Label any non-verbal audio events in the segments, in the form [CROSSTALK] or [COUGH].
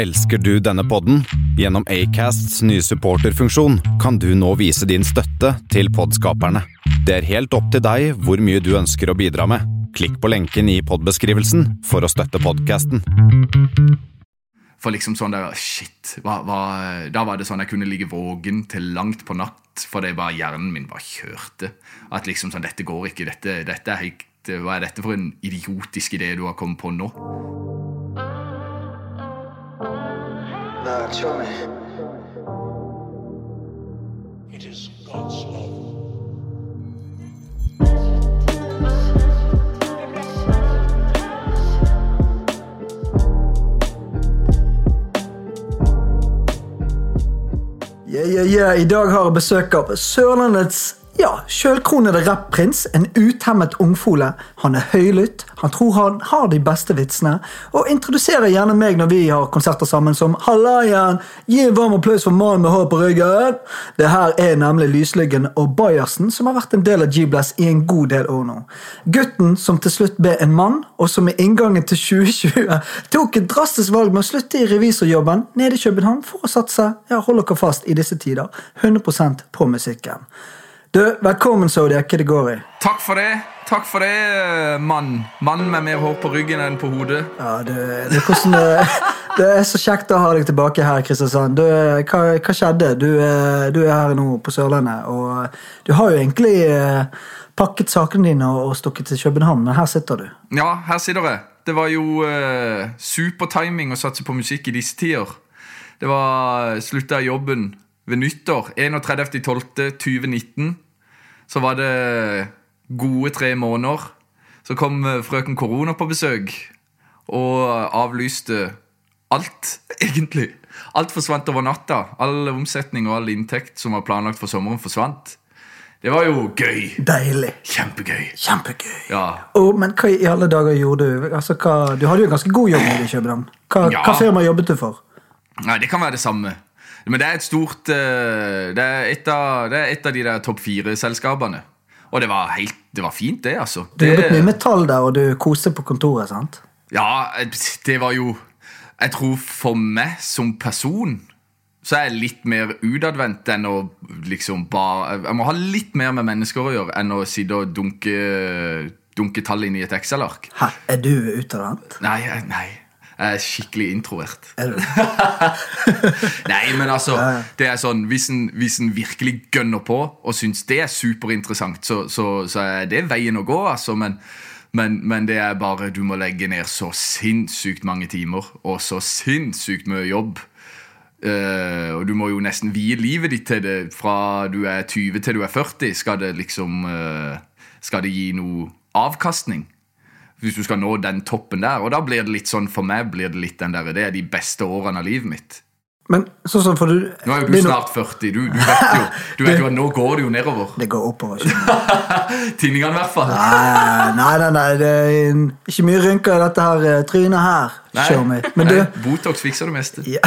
Elsker du denne podden? Gjennom Acasts nye supporterfunksjon kan du nå vise din støtte til podskaperne. Det er helt opp til deg hvor mye du ønsker å bidra med. Klikk på lenken i podbeskrivelsen for å støtte podkasten. For liksom sånn der, shit, hva, hva, Da var det sånn jeg kunne ligge våken til langt på natt fordi bare hjernen min bare kjørte. At liksom sånn, dette går ikke, dette, dette er helt, Hva er dette for en idiotisk idé du har kommet på nå? Nah, show me. It is God's love. Yeah, yeah, yeah. I dag har jeg besøk av Sørlandets ja, sjølkronede rapprins. En uthemmet ungfole. Han er høylytt, han tror han har de beste vitsene, og introduserer gjerne meg når vi har konserter sammen som 'Halla igjen! Gi en varm applaus for mannen med hår på ryggen!' Det her er nemlig Lyslyggen og Bajersen, som har vært en del av G-Bless i en god del år nå. Gutten som til slutt ble en mann, og som i inngangen til [LAUGHS] 2020 tok et drastisk valg med å slutte i revisorjobben nede i København for å satse, ja, hold dere fast i disse tider, 100% på musikken. Du, velkommen, Zodiac. I? Takk for det, takk for det, mann. Mann med mer hår på ryggen enn på hodet. Ja, du, det, er hvordan, det, [LAUGHS] det er så kjekt å ha deg tilbake her, Kristiansand. Du, hva, hva skjedde? Du, du er her nå på Sørlandet, og du har jo egentlig eh, pakket sakene dine og, og stukket til København, men her sitter du. Ja, her sitter jeg. Det var jo uh, supertiming å satse på musikk i disse tider. Det var slutta i jobben ved nyttår. 31.12.2019. Så var det gode tre måneder. Så kom eh, frøken korona på besøk og avlyste alt, [LAUGHS] egentlig. Alt forsvant over natta. All omsetning og all inntekt som var planlagt for sommeren, forsvant. Det var jo gøy. Deilig. Kjempegøy. Kjempegøy. Ja. Oh, men hva i alle dager gjorde du? Altså, hva, du hadde jo en ganske god jobb i København. Hva, Ja. hva firma jobbet du for? Nei, det kan være det samme. Men det er et stort eh, Det er et av, det er et av de der topp fire-selskapene. Og det var helt Det var fint, det, altså. Du jobbet mye med tall der, og du koste på kontoret, sant? ja, det var jo Jeg tror for meg som person så er jeg litt mer utadvendt enn å liksom bare Jeg må ha litt mer med mennesker å gjøre enn å sitte og dunke, dunke tall inn i et Excel-ark. Er du utadvendt? Nei, nei. Jeg er skikkelig introvert. Er du? [LAUGHS] Nei, men altså det er sånn, Hvis en, hvis en virkelig gønner på og syns det er superinteressant, så, så, så er det veien å gå. altså, men, men, men det er bare du må legge ned så sinnssykt mange timer og så sinnssykt mye jobb. Uh, og du må jo nesten vie livet ditt til det fra du er 20 til du er 40. Skal det liksom uh, Skal det gi noe avkastning? Hvis du skal nå den toppen der. Og da blir det litt sånn for meg blir det litt den der, det er de beste årene av livet mitt. Men sånn som for du Nå er jo du er snart 40. Du, du vet jo du vet jo at nå går det jo nedover. Det går oppover. [LAUGHS] Tinningene, i hvert fall. Nei, nei, nei, nei, det er ikke mye rynker i dette her eh, trynet her. Nei, me. Men du, Nei, Botox fikser det meste. Ja.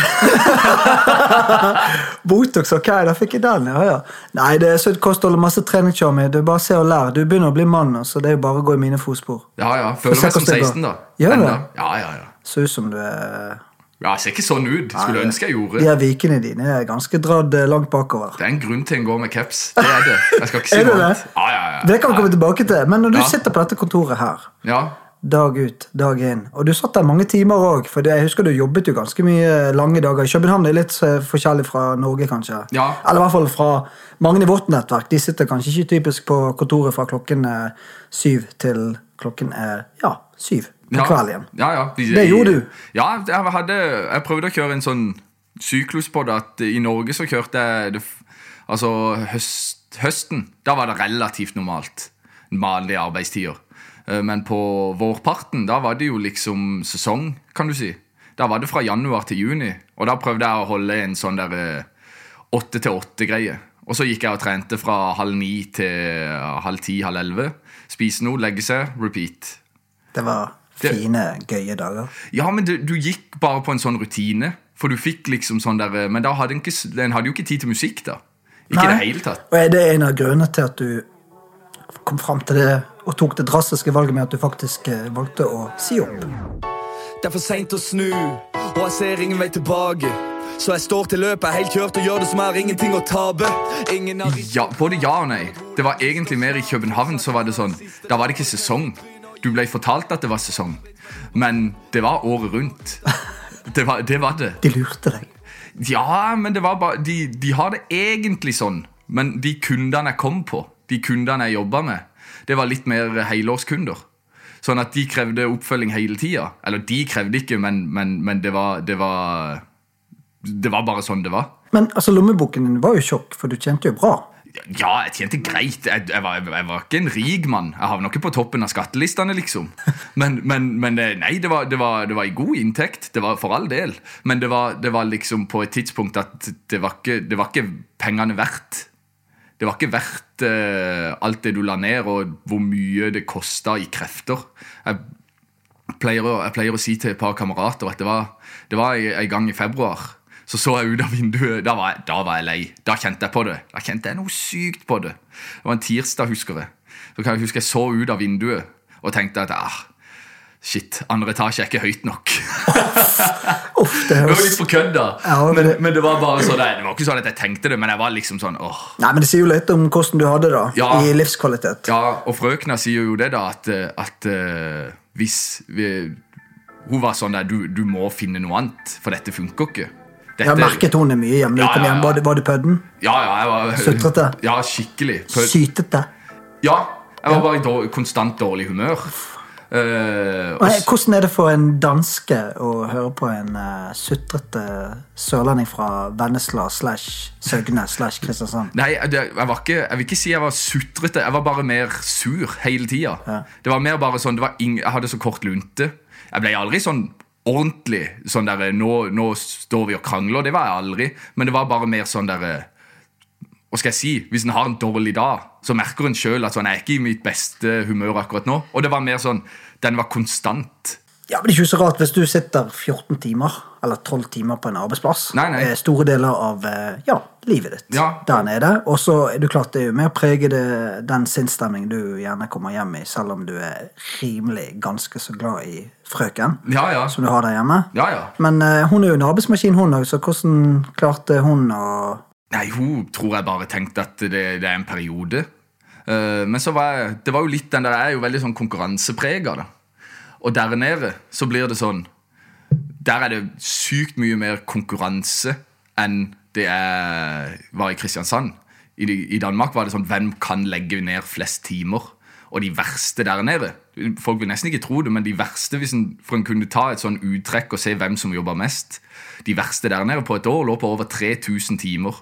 [LAUGHS] Botox, ok, da fikk jeg den. ja, ja. Nei, det er sunt kosthold og masse trening. show. Du bare se og lær. Du begynner å bli mann, så det er jo bare å gå i mine fotspor. Ja, ja. Føler meg som hvordan det går. 16, da. Gjør det? Ja, ja, ja. Ser ut som du er Ja, Ser ikke sånn ut. Skulle Nei, ønske jeg gjorde. De her vikene dine er ganske dratt eh, langt bakover. Det er en grunn til en går med caps. Det er det. Jeg skal ikke [LAUGHS] si det noe annet. Ja, ja, ja. Det kan vi komme tilbake til. Men når du sitter på dette kontoret her, Ja, dag ut, dag inn, og du satt der mange timer òg, for jeg husker du jobbet jo ganske mye lange dager. København er litt eh, forskjellig fra Norge, kanskje. Ja. Eller i hvert fall fra mange i vårt nettverk. De sitter kanskje ikke typisk på kontoret fra klokken er syv til klokken er ja, syv på ja. kvelden. Ja, ja. Vi- Det gjorde du. Ja, jeg, hadde, jeg prøvde å kjøre en sånn syklus på det. At I Norge så kjørte jeg det, Altså høst, høsten. Da var det relativt normalt. Vanlige arbeidstider. Eh, Men på vårparten, da var det jo liksom sesong, kan du si. Da var det fra januar til juni. Og da prøvde jeg å holde en sånn der eh, åtte til åtte-greie. Og så gikk jeg og trente fra halv ni til halv ti, halv elleve. Spise noe, legge seg, repeat. Det var Det- fine, gøye dager. Ja, men du, du gikk bare på en sånn rutine. For du fikk liksom sånn der Men da hadde en, ikke, en hadde jo ikke tid til musikk, da. Ikke i det hele tatt. Og er det en av grunnene til at du kom fram til det og tok det drastiske valget med at du faktisk eh, valgte å si opp? Det er for seint å snu, og jeg ser ingen vei tilbake. Så jeg står til løpet, er helt kjørt og gjør det som er ingenting å tape. Ingen har Ja, både ja og nei. Det var egentlig mer i København så var det sånn Da var det ikke sesong. Du ble fortalt at det var sesong, men det var året rundt. Det var det. Var det. De lurte deg. Ja, men det var bare de, de har det egentlig sånn. Men de kundene jeg kom på, de kundene jeg jobba med, det var litt mer helårskunder. Sånn at de krevde oppfølging hele tida. Eller de krevde ikke, men, men, men det, var, det var Det var bare sånn det var. Men altså, lommeboken din var jo tjukk, for du tjente jo bra. Ja, jeg tjente greit. Jeg, jeg, var, jeg var ikke en rik mann. Jeg havna ikke på toppen av skattelistene, liksom. Men, men, men nei, det var, det, var, det var i god inntekt. Det var for all del. Men det var, det var liksom på et tidspunkt at det var ikke, det var ikke pengene verdt. Det var ikke verdt uh, alt det du la ned, og hvor mye det kosta i krefter. Jeg pleier, jeg pleier å si til et par kamerater at det var, det var en en gang i februar. Så så jeg ut av vinduet. Da var, jeg, da var jeg lei. Da kjente jeg på det. Da kjente jeg noe sykt på det. Det var en tirsdag, husker jeg. Så kan jeg huske jeg så ut av vinduet og tenkte at ah, shit, andre etasje er ikke høyt nok. Uff, det var litt for kødd, da. Ja, men men, det- var bare sånn, det var ikke sånn at jeg tenkte det, men jeg var liksom sånn åh. Nei, men Det sier jo litt om hvordan du hadde det Ja. i livskvalitet. Ja, og frøkna sier jo det, da, at, at uh, hvis vi, Hun var sånn der du, du må finne noe annet, for dette funker ikke. Dette, Ja, merket hun det mye hjemme. Ja, Ja, ja, Var, du- var du pødden? Ja, ja, jeg var Sutrete? [LAUGHS] Ja, skikkelig. Pød... Sytete? Ja, jeg var bare i dår, konstant dårlig humør. Uh, og Hvordan er det for en danske å høre på en uh, sutrete sørlending fra Vennesla slash Søgne slash Kristiansand? Nei, det, jeg, var ikke, jeg vil ikke si jeg var sutrete. Jeg var bare mer sur hele tida. Det var mer bare sånn, ing, Jeg hadde så kort lunte. Jeg ble aldri sånn ordentlig sånn der, nå, nå står vi og krangler. Det var jeg aldri. Men det var bare mer sånn der Hva skal jeg si? Hvis en har en dårlig dag, så merker en sjøl at sånn, er ikke i mitt beste humør akkurat nå. Og det var mer sånn Den var konstant. Ja, men Det er ikke så rart hvis du sitter 14 timer eller 12 timer på en arbeidsplass. Nei, nei. eh, Store deler av eh, ja, livet ditt Ja. der nede. Og så er du klart det er jo med å prege det, den sinnsstemningen du gjerne kommer hjem i, selv om du er rimelig ganske så glad i frøken Ja, ja. som du har der hjemme. Ja, ja. Men uh, hun er jo en arbeidsmaskin, hun òg, så hvordan klarte hun å Nei, hun tror jeg bare tenkte at det, det er en periode. Uh, men så var jeg, det var jo litt den der, jeg er jo veldig sånn konkurranseprega. da. Og der nede så blir det sånn Der er det sykt mye mer konkurranse enn det er, var i Kristiansand. I, I Danmark var det sånn hvem kan legge ned flest timer. Og de verste der nede Folk vil nesten ikke tro det, men de verste, hvis en, for en kunne ta et sånn uttrekk og se hvem som jobber mest De verste der nede på et år lå på over 3000 timer.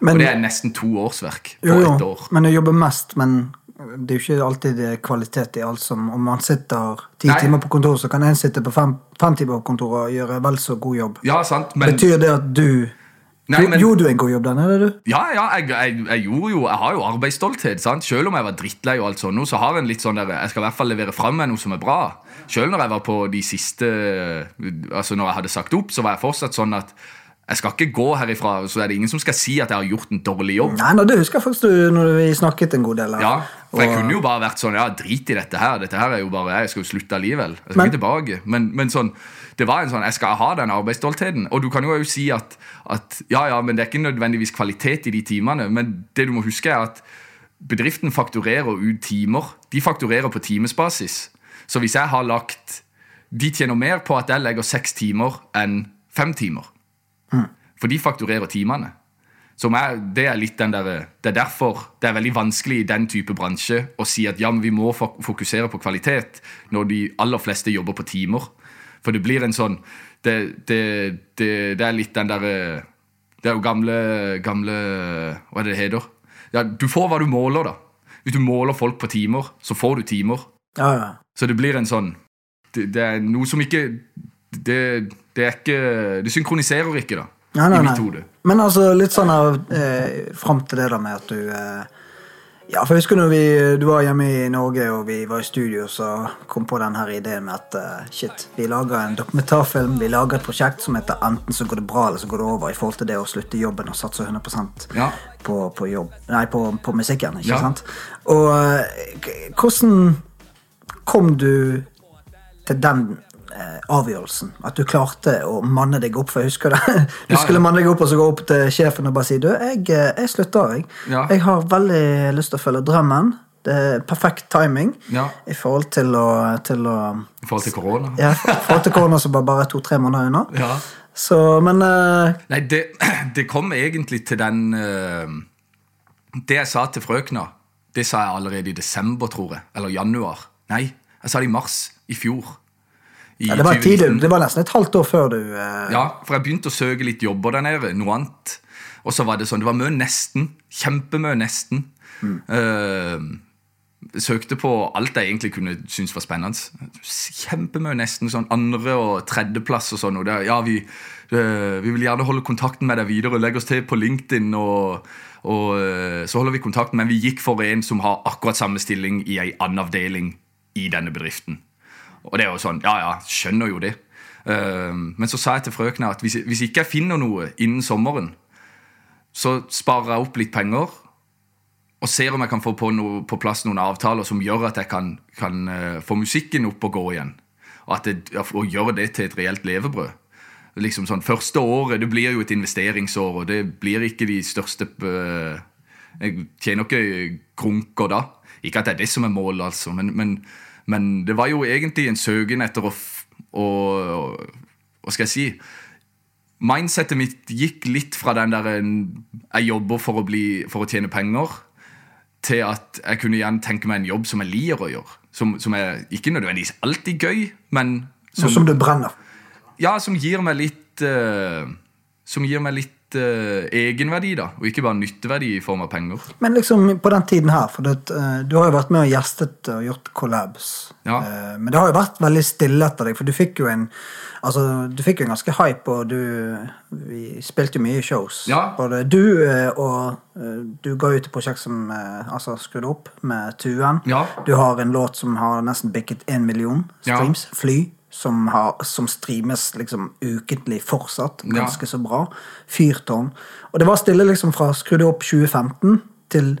men, Og det er nesten to årsverk på jo, jo, ett år. Men å jobbe mest, men det er jo ikke alltid det er kvalitet i alt som Om man sitter ti Nei. timer på kontor, så kan en sitte på fem, fem timer på kontor og gjøre vel så god jobb. Ja, sant, men Betyr det at du Nei, men- Gjorde du en god jobb der nede, du? Ja, ja, jeg, jeg, jeg gjorde jo Jeg har jo arbeidsstolthet. sant? Selv om jeg var drittlei, og alt sånt, nå, så har en litt sånn der Jeg skal i hvert fall levere fram meg noe som er bra. Selv når jeg var på de siste Altså når jeg hadde sagt opp, så var jeg fortsatt sånn at jeg skal ikke gå herifra, så er det ingen som skal si at jeg har gjort en dårlig jobb. Nei, nå, det husker jeg faktisk du når vi snakket en god del. her. Ja, for jeg Og- kunne jo bare vært sånn Ja, drit i dette her. Dette her er jo bare Jeg skal jo slutte allikevel. Jeg skal Men- ikke tilbake. Men, men sånn Det var en sånn Jeg skal ha den arbeidsstoltheten. Og du kan jo også si at, at Ja, ja, men det er ikke nødvendigvis kvalitet i de timene. Men det du må huske, er at bedriften fakturerer ut timer. De fakturerer på timesbasis. Så hvis jeg har lagt De tjener mer på at jeg legger seks timer enn fem timer. For de fakturerer timene. Som er, det er der, det er derfor det er veldig vanskelig i den type bransje å si at ja, men vi må fokusere på kvalitet når de aller fleste jobber på timer. For det blir en sånn Det, det, det, det er litt den derre Det er jo gamle, gamle Hva er det det heter? Ja, du får hva du måler, da. Hvis du måler folk på timer, så får du timer. Ja, ja. Så det blir en sånn Det, det er noe som ikke det, det er ikke Det synkroniserer ikke, da. Nei, nei, I mitt hode. Men altså, litt sånn av eh, Fram til det da med at du eh, Ja, for jeg husker når vi, du var hjemme i Norge og vi var i studio, så kom på den her ideen med at eh, shit, vi lager en dokumentarfilm, vi lager et prosjekt som heter Enten så går det bra, eller så går det over, i forhold til det å slutte jobben og satse 100 Ja. på, på jobb Nei, på, på musikken, ikke Ja. sant? Og eh, hvordan kom du til den avgjørelsen. At du klarte å manne deg opp. For jeg husker det. [LAUGHS] Du Ja, skulle manne deg opp og så gå opp til sjefen og bare si du, jeg, eh, jeg slutter. Jeg. Ja. jeg har veldig lyst til å følge drømmen. Det er perfekt timing Ja. i forhold til å, til å I forhold til korona. ja, I forhold til korona som bare, bare to-tre måneder unna. Ja. Så, men uh, Nei, det, [CLEARS THROAT] det kom egentlig til den uh, Det jeg sa til frøkna, det sa jeg allerede i desember, tror jeg. Eller januar. Nei, jeg sa det i mars i fjor. Ja, det, var tidlig, det var nesten et halvt år før du uh... Ja, for jeg begynte å søke litt jobber der nede. Noe annet. Og så var det sånn, det var mye nesten. Kjempemye nesten. Eh, søkte på alt jeg egentlig kunne synes var spennende. Kjempemye nesten. sånn Andre- og tredjeplass og sånn. Og det, ja, vi, uh, vi vil gjerne holde kontakten med deg videre. Legge oss til på LinkedIn. og, og så holder vi kontakten, Men vi gikk for en som har akkurat samme stilling i ei annen avdeling i denne bedriften. Og det er jo sånn, ja ja, skjønner jo det. Eh, men så sa jeg til frøkna at hvis ikke jeg finner noe innen sommeren, så sparer jeg opp litt penger og ser om jeg kan få på, noe, på plass noen avtaler som gjør at jeg kan, kan eh, få musikken opp og gå igjen. Og, at det, og gjøre det til et reelt levebrød. Liksom sånn, Første året det blir jo et investeringsår, og det blir ikke de største eh, Jeg tjener ikke krunker da. Ikke at det er det som er målet, altså, men, men, men det var jo egentlig en søken etter å, å Hva skal jeg si? Mindsettet mitt gikk litt fra den der jeg jobber for å, bli, for å tjene penger, til at jeg kunne igjen tenke meg en jobb som jeg liker å gjøre. Som, som er ikke nødvendigvis alltid gøy, men som, som du brenner ja, som gir meg litt uh, Som gir meg litt eh, egenverdi, da. Og ikke bare nytteverdi i form av penger. Men liksom på den tiden her, for det, eh, du har jo vært med og gjestet og gjort collabs. Ja. Eh, Men det har jo vært veldig stille etter deg, for du fikk jo en Altså, du fikk jo en ganske hype, og du Vi spilte jo mye shows. Ja. Både du og Du ga ut et prosjekt som altså skrudde opp med Tuen. Ja. Du har en låt som har nesten bikket én million Ja. streams. Fly. Som, har, som streames liksom ukentlig fortsatt. Ja. Ganske så bra. Fyrtårn. Og det var stille liksom fra skrudde opp 2015 til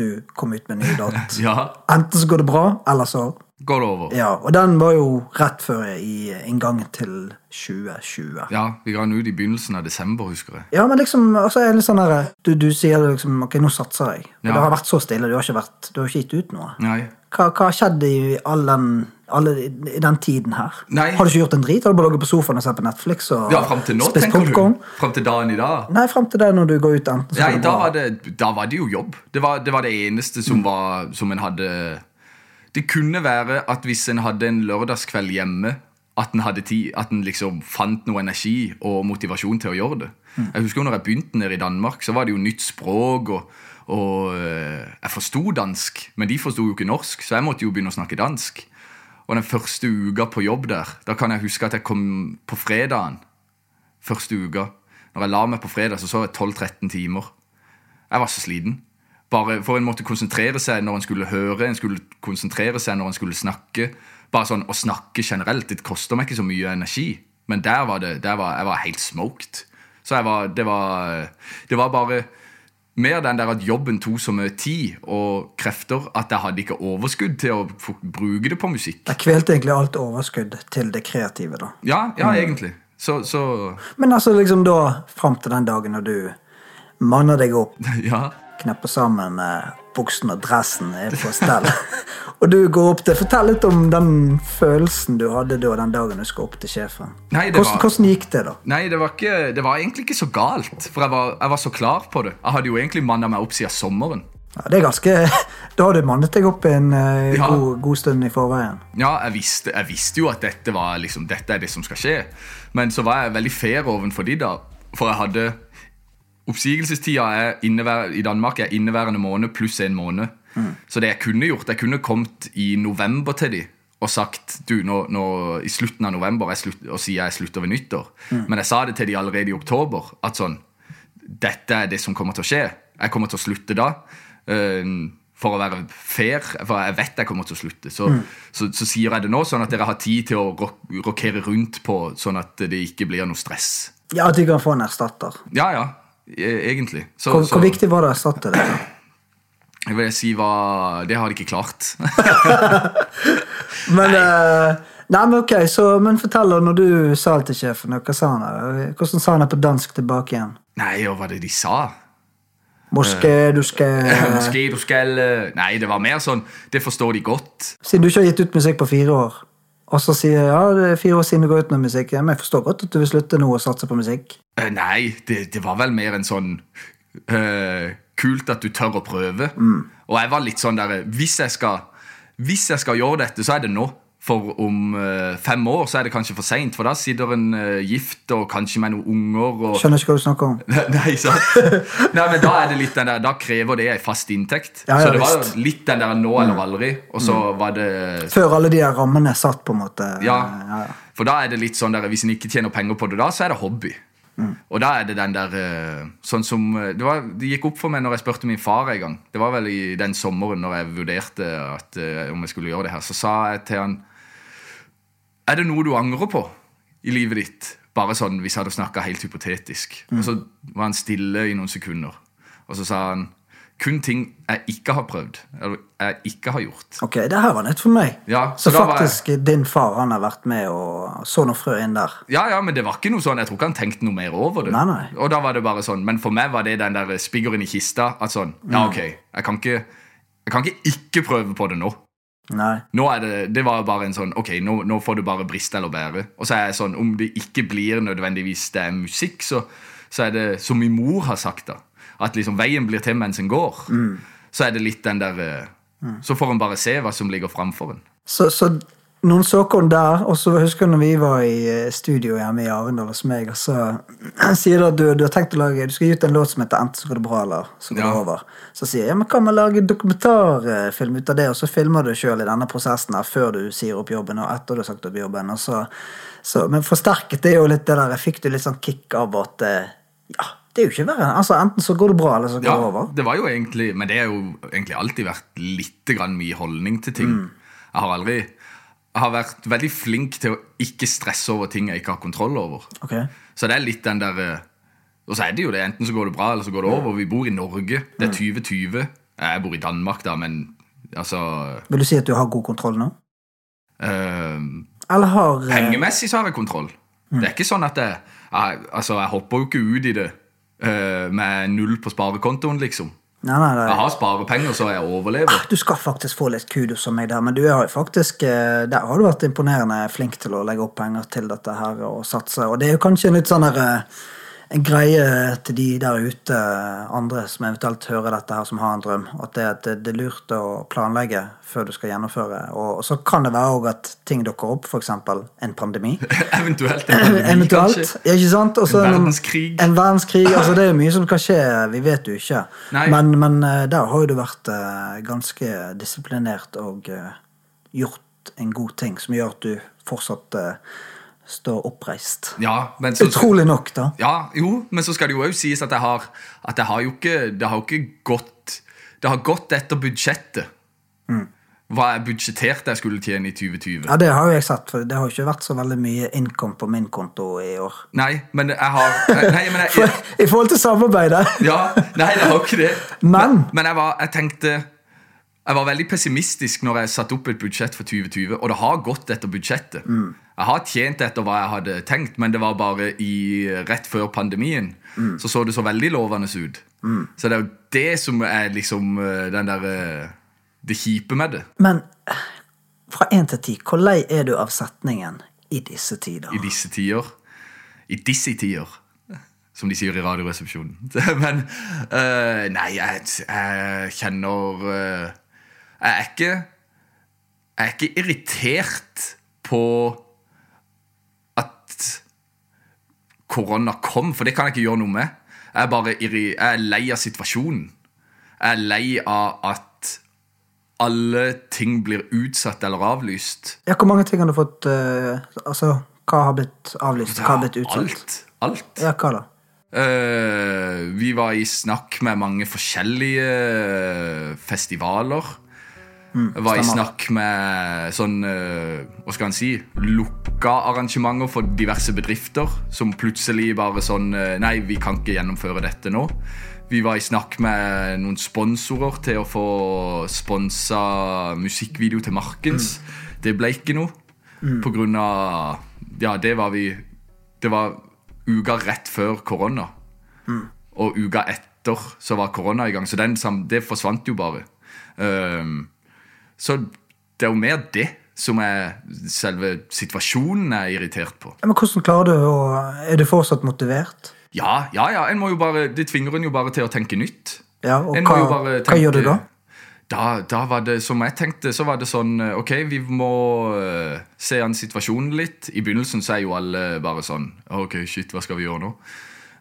du kom ut med en ny dat. [LAUGHS] Ja, Enten så går det bra, eller så går det over. Ja. Og den var jo rett før i inngangen til 2020. Ja, vi ga den ut i begynnelsen av desember, husker jeg. Ja, men liksom, altså er det litt sånn der, du, du sier liksom, ok, nå satser jeg. Ja. det har vært så stille, du har ikke, vært, du har ikke gitt ut noe. Nei. Hva, hva har skjedd i all den, alle, i den tiden her? Nei. Har du ikke gjort en drit? Har du bare ligget på sofaen og sett på Netflix og Ja, fram til nå, spist tenker du? Fram til dagen i dag? Nei, frem til det når du går ut enten. Nei, da var det, da var det jo jobb. Det var det, var det eneste som, var, som en hadde Det kunne være at hvis en hadde en lørdagskveld hjemme, at en hadde tid, at en liksom fant noe energi og motivasjon til å gjøre det. Jeg husker når jeg begynte nede i Danmark, så var det jo nytt språk. og, og eh, Jeg forsto dansk, men de forsto jo ikke norsk, så jeg måtte jo begynne å snakke dansk. Og den første uka på jobb der, da kan jeg huske at jeg kom på fredagen. Første uka. Når jeg la meg på fredag, så så jeg 12-13 timer. Jeg var så sliten. Bare For en måtte konsentrere seg når en skulle høre, en skulle konsentrere seg når en skulle snakke. Bare sånn Å snakke generelt, det koster meg ikke så mye energi. Men der var det, der var, jeg var helt smoked. Så jeg var, det var Det var bare mer den der at jobben tok så mye tid og krefter at jeg hadde ikke overskudd til å bruke det på musikk. Jeg kvelte egentlig alt overskudd til det kreative, da. Ja, ja egentlig. Så, så Men altså liksom da, frem til den dagen når du manner deg opp, [LAUGHS] Ja. Knepper sammen eh, buksen og dressen er på stell, [LAUGHS] og du går opp til Fortell litt om den følelsen du hadde da den dagen du skulle opp til sjefen. Nei, det hvordan, var- hvordan gikk det, da? Nei, det var, ikke, det var egentlig ikke så galt. For jeg var, jeg var så klar på det. Jeg hadde jo egentlig manna meg opp siden sommeren. Ja, det er ganske [LAUGHS] Da har du mannet deg opp en uh, Ja. god, god stund i forveien. Ja, jeg visste, jeg visste jo at dette, var liksom, dette er det som skal skje. Men så var jeg veldig fair overfor de da. For jeg hadde Oppsigelsestida er i Danmark er inneværende måned pluss en måned. Så det jeg kunne gjort, jeg kunne kommet i november til de og sagt du, nå, nå i slutten av november slutt, og sier jeg slutter ved nyttår. Men jeg sa det til de allerede i oktober. At sånn Dette er det som kommer til å skje. Jeg kommer til å slutte da. Uh, for å være fair, for jeg vet jeg kommer til å slutte. Så, så, så sier jeg det nå, sånn at dere har tid til å ro rokere rundt på, sånn at det ikke blir noe stress. Ja, At de kan få en erstatter. Ja, ja, egentlig. Så, Hvor, så hvor viktig var det å erstatte det? jeg vil si hva Det har de ikke klart. [LAUGHS] Men eh, Nei, men ok, så, men fortell når du sa det til sjefen, hva sa han? Hvordan sa han det på dansk tilbake igjen? Nei, og hva var det de sa? Moské, du skal [LAUGHS] Moské, du skal eh, Nei, det var mer sånn Det forstår de godt. Siden du ikke har gitt ut musikk på fire år, og så sier jeg ja, det er fire år siden du går ut med musikk, ja, men jeg forstår godt at du vil slutte nå og satse på musikk. Uh, Nei, det, det var vel mer en sånn uh, Kult at du tør å prøve. Og jeg var litt sånn der Hvis jeg skal Hvis jeg skal gjøre dette, så er det nå. For om eh, fem år så er det kanskje for seint, for da sitter en eh, gift og kanskje med noen unger. og... Skjønner ikke hva du snakker om. [LAUGHS] Nei? [LAUGHS] Nei, men da er det litt den der Da krever det ei fast inntekt. Ja, ja, så det var visst. litt den der nå eller aldri. Og så var det Før alle de her rammene er satt, på en måte. Ja. ja. For da er det litt sånn der Hvis en ikke tjener penger på det da, så er det hobby. Og da er det den der eh, Sånn som det, var, det gikk opp for meg når jeg spurte min far en gang. Det var vel i den sommeren når jeg vurderte at, om jeg skulle gjøre det her. Så sa jeg til han Er det noe du angrer på i livet ditt? Bare sånn hvis jeg hadde snakka helt hypotetisk. Og så var han stille i noen sekunder. Og så sa han kun ting jeg ikke har prøvd, eller jeg ikke har gjort. Ok, det her var nytt for meg. Ja, så så faktisk jeg... faktisk din far han har vært med og så noen frø inn der. Ja, ja, men det var ikke noe sånn, jeg tror ikke han tenkte noe mer over det. Nei, nei. Og da var det bare sånn, Men for meg var det den der spiggeren i kista. At sånn, ja ok, jeg kan ikke jeg kan ikke ikke prøve på det nå. Nei. Nå er Det det var bare en sånn, ok, nå, nå får du bare briste eller bære. Og så er jeg sånn, om det ikke blir nødvendigvis det er musikk, så, så er det som min mor har sagt, da. At liksom veien blir til mens en går. Så er det litt den der eh, Så får en bare se hva som ligger framfor en. Så, så noen såkorn der, og så husker jeg når vi var i eh, studio hjemme i Arendal hos meg, og så [CLEARS THROAT] sier du at du, du har tenkt å lage Du skal gi ut en låt som heter 'Enten så går det bra, eller så går Ja. det over'. Så sier jeg ja, men kan vi lage dokumentarfilm ut av det, og så filmer du sjøl i denne prosessen her før du sier opp jobben, og etter du har sagt opp jobben. Så, så, men forsterket det jo litt det der Jeg fikk du litt sånn kick av at eh, Ja, det er jo ikke verre. Altså, enten så går det bra, eller så går Ja, det over. det var jo egentlig Men det har jo egentlig alltid vært litt grann mye holdning til ting. Jeg har aldri har vært veldig flink til å ikke stresse over ting jeg ikke har kontroll over. Okay. Så det er litt den der eh, Og så er det jo det. Enten så går det bra, eller så går det over. Vi bor i Norge. Det er 2020. Jeg bor i Danmark, da, men altså Vil du si at du har god kontroll nå? Uh, Eller har eh, Pengemessig så har jeg kontroll. Det er ikke sånn at jeg, jeg Altså, jeg hopper jo ikke ut i det uh, med null på sparekontoen, liksom. Nei, nei, nei. Jeg har sparepenger, så jeg overlever. Du skal faktisk få litt kudos av meg der, men du har jo faktisk eh, Der har du vært imponerende flink til å legge opp penger til dette her og satse. Og det er jo kanskje en litt sånn der, eh, en greie til de der ute, andre som eventuelt hører dette her, som har en drøm, at det, at det er lurt å planlegge før du skal gjennomføre. Og, og så kan det være òg at ting dukker opp, f.eks. en pandemi. [LAUGHS] Eventuelt en pandemi, Eventuelt. kanskje. Ja, ikke sant? Også En verdenskrig. En verdenskrig, altså Det er jo mye som kan skje, vi vet jo ikke. Men, men eh, der har jo du vært eh, ganske disiplinert og eh, gjort en god ting som gjør at du fortsatt eh, står oppreist. Ja, men så, Utrolig nok, da. Ja, jo, men så skal det jo også sies at jeg har At jeg har jo ikke Det har jo ikke gått Det har gått etter budsjettet. Hva jeg budsjetterte jeg skulle tjene i 2020. Ja, Det har jo jeg sett, for det har jo ikke vært så veldig mye income på min konto i år. Nei, men jeg har Nei, men jeg, [LAUGHS] For, I forhold til samarbeidet. Ja, nei, det har ikke det. Men- men jeg, var, jeg tenkte Jeg var veldig pessimistisk når jeg satte opp et budsjett for 2020, og det har gått etter budsjettet. Jeg har tjent etter hva jeg hadde tenkt, men det var bare i, rett før pandemien. Så så det så veldig lovende ut. Så det er jo det som er liksom eh, den der eh, Det kjipe med det Men fra én til ti, hvor lei er du av setningen 'i disse tider'? i disse tider. I disse tider. Som de sier i Radioresepsjonen. [LAUGHS] Men uh, Nei, jeg, jeg kjenner eh, Jeg er ikke Jeg er ikke irritert på at korona kom, for det kan jeg ikke gjøre noe med. Jeg er bare jeg er lei av situasjonen. Jeg er lei av at alle ting blir utsatt eller avlyst. Ja, Hvor mange ting har du fått uh, Altså, hva har blitt avlyst? Hva har blitt utsatt? Alt. Alt. Ja, hva da? Uh, vi var i snakk med mange forskjellige eh, festivaler. var i Mm, snakk med sånn eh, Hva skal en si lukka arrangementer for diverse bedrifter. Som plutselig bare sånn eh, Nei, vi kan ikke gjennomføre dette nå. Vi var i snakk med noen sponsorer til å få sponsa musikkvideo til Markens. Mm. Det ble ikke noe. På grunn av Ja, det var vi Det var uka rett før korona. Og uka etter så var korona i gang, så den, det forsvant jo bare. Ehm, så det er jo mer det som er selve situasjonen jeg er irritert på. Men hvordan klarer du å Er du fortsatt motivert? Ja, ja, ja, en må jo bare, Det tvinger en jo bare til å tenke nytt. Ja, og hva, bare hva gjør du da? Da, da var det, som jeg tenkte, så var det sånn eh, Ok, vi må eh, se an situasjonen litt. I begynnelsen så er jo alle bare sånn Ok, shit, hva skal vi gjøre nå?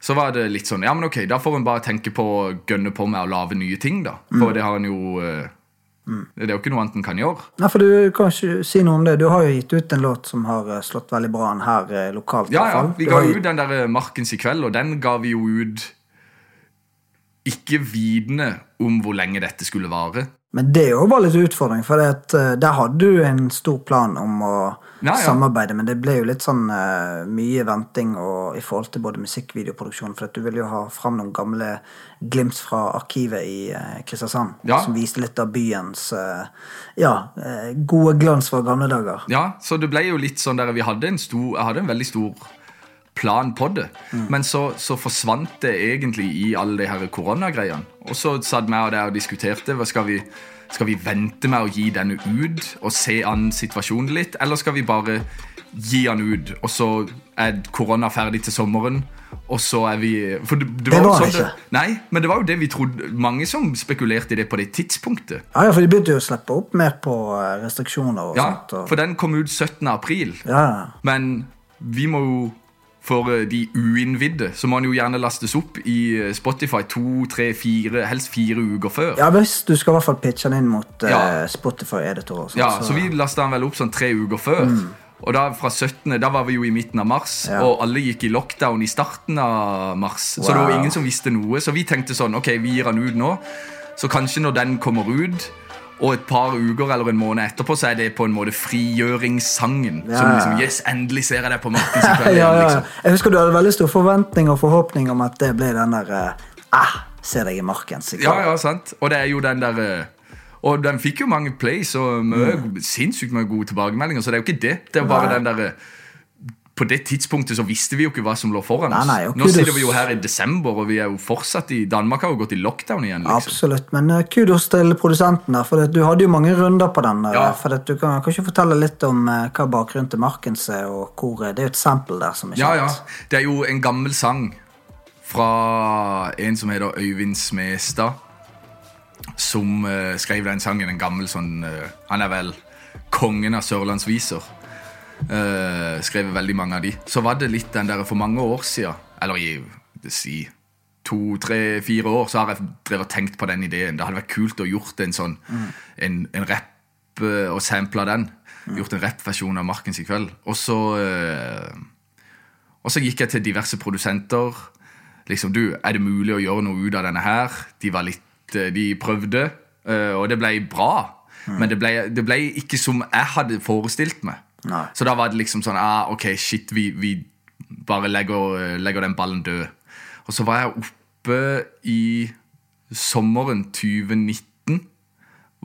Så var det litt sånn Ja, men ok, da får en bare tenke på å gønne på med å lage nye ting, da. Mm. For det har en jo eh, Det er jo ikke noe annet en kan gjøre. Nei, for Du kan ikke si noe om det. Du har jo gitt ut en låt som har eh, slått veldig bra an her eh, lokalt. Ja, ja. Vi ga ut den der eh, Markens i kveld, og den ga vi jo ut ikke vitende om hvor lenge dette skulle vare. Men det jo bare litt utfordring, for at, eh, der hadde du en stor plan om å Ja, ja. samarbeide, men det ble jo litt sånn uh, mye venting og, i forhold til både musikkvideoproduksjon, for at du ville jo ha fram noen gamle glimt fra arkivet i uh, Kristiansand, Ja. som viste litt av byens uh, ja, gode glans fra gamle dager. Ja, så det ble jo litt sånn der vi hadde en stor, Jeg hadde en veldig stor plan på det. Men så, så forsvant det egentlig i alle de her koronagreiene. Og så satt vi der og diskuterte. Hva skal vi skal vi vente med å gi denne ut og se an situasjonen litt, eller skal vi bare gi den ut, og så er korona ferdig til sommeren, og så er vi For det, det, Det var sånn ikke. Nei, men det var jo det vi trodde Mange som spekulerte i det på det tidspunktet. Ja, ja, for de begynte jo å slippe opp mer på eh, restriksjoner og Ja, sånt. Og, For den kom ut 17. april. ja. Men vi må jo for eh, de uinnvidde så må den jo gjerne lastes opp i eh, Spotify to, tre, fire, helst fire uker før. ja, hvis du skal i hvert fall pitche den inn mot ja. uh, Spotify-editorer. Ja, så vi lasta den vel opp sånn tre uker før. Og da fra 17., da var vi jo i midten av mars, Mm. Ja. og alle gikk i lockdown i starten av mars. Så det var ingen som visste noe. Så vi tenkte sånn, ok, vi gir den ut nå. Så kanskje når den kommer ut, og et par uker eller en måned etterpå, så er det på en måte frigjøringssangen. Ja. Som liksom, yes, endelig ser jeg deg på Martins [LAUGHS] kveld. ja, ja, ja. liksom. Jeg husker du hadde veldig stor forventning og forhåpning om at det ble den der eh, ah, Se deg i marken. Ja, ja, sant. Og det er jo den der eh, Og den fikk jo mange plays og mye, sinnssykt mange gode tilbakemeldinger, så det er jo ikke det. Det er bare Mm. Nei. den der eh, På det tidspunktet så visste vi jo ikke hva som lå foran oss. nei, nei, Nå sitter vi jo her i desember, og vi er jo fortsatt i Danmark har jo gått i lockdown igjen. liksom. Absolutt, men uh, kudos til produsenten der, for du hadde jo mange runder på den. eh, Ja. For du kan kanskje fortelle litt om uh, hva bakgrunnen til Markens er, og hvor Det er jo et sample der som er Ja, kjent. ja. Det er jo en gammel sang fra en som heter Øyvind Smestad. Som uh, skrev den sangen. En gammel sånn Han er vel kongen av sørlandsviser. Uh, skrevet veldig mange av de. Så var det litt den der for mange år siden, eller i si, to, tre, fire år, så har jeg drevet og tenkt på den ideen. Det hadde vært kult å gjort en sånn en, en rapp uh, og sampla den. Gjort en rappversjon av Markens i kveld. Og så uh, og så gikk jeg til diverse produsenter. Liksom, du, Er det mulig å gjøre noe ut av denne her? De var litt, eh, de prøvde, eh, og det ble bra. Men det ble, det ble ikke som jeg hadde forestilt meg. Nei. Så da var det liksom sånn ah, Ok, shit, vi, vi bare legger, legger den ballen død. Og så var jeg oppe i sommeren 2019.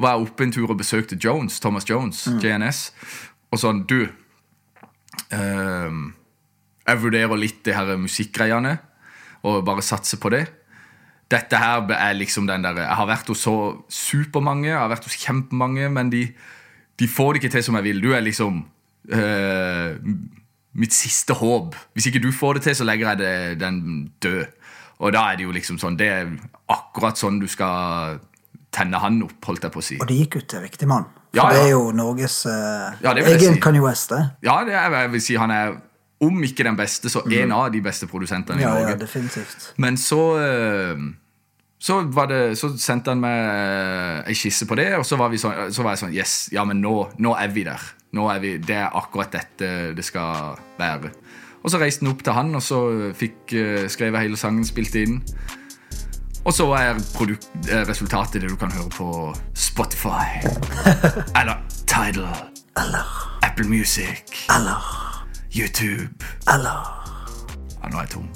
Var jeg oppe en tur og besøkte Jones, Thomas Jones, JNS. Og sånn, du eh, jeg vurderer litt det her musikkgreiene, og bare satse på det. Dette her er liksom den der Jeg har vært hos så supermange, jeg har vært hos kjempemange, men de, de får det ikke til som jeg vil. Du er liksom eh, mitt siste håp. Hvis ikke du får det til, så legger jeg det, den død. Og da er det jo liksom sånn Det er akkurat sånn du skal tenne han opp, holdt jeg på å si. Og det gikk ut til riktig mann. For Ja, ja. det er jo Norges uh, Ja, egen si. Kanye West, det. Ja, det er, jeg vil si han er, om ikke den beste, så en av de beste produsentene i Norge. ja, definitivt. Men så uh, så, var det, så sendte han meg eh, ei skisse på det, og så var, vi sånn, så var jeg sånn Yes, ja, men nå, nå er vi der. Nå er vi, Det er akkurat dette det skal være. Og så reiste han opp til han, og så fikk skrevet hele sangen, spilte inn. Og så er produkt, eh, resultatet det du kan høre på Spotify. [LAUGHS] Eller Tidal. Eller Apple Music. Eller, YouTube. eller Ja, nå er jeg tom.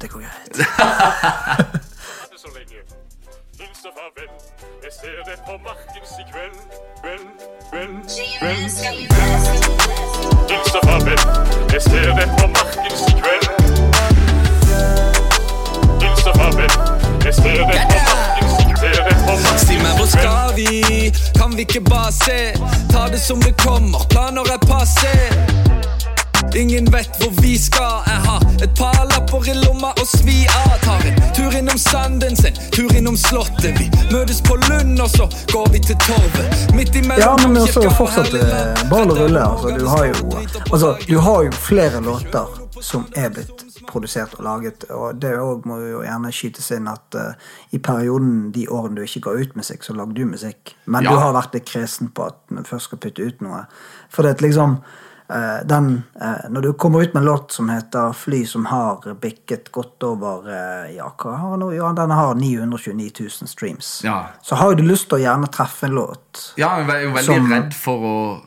Det går greit. [LAUGHS] [LAUGHS] så lenge. Hils og farvel, jeg ser deg på markens i kveld. Vel, vel, vel. Hils farvel, jeg ser deg på markens i kveld. Hils farvel, jeg ser deg på markens i kveld. Si meg, hvor skal vi? Kan vi ikke bare se? Ta det som det kommer, planer er passé. Ingen vet hvor vi skal. Jeg har et par lapper i lomma og svi av. Tar en tur innom sanden sin, tur innom slottet. Vi møtes på Lund, og så går vi til torvet. Midt Ja, imellom men også kirka og fortsatte Helligland. ballen å rulle. Altså, du, har jo, altså, du har jo flere låter som er blitt produsert og laget. Og det også må jo gjerne skytes inn at uh, i perioden de årene du ikke ga ut musikk, så lagde du musikk. Men Ja. du har vært litt kresen på at Vi du først skal putte ut noe. For det er liksom eh, den, eh, Når du kommer ut med en låt som heter 'Fly', som har bikket godt over eh, Ja, hva har nå? Ja, den har 929 000 streams. Ja. Så har jo du lyst til å gjerne treffe en låt. Ja, jeg var jo veldig Som- redd for å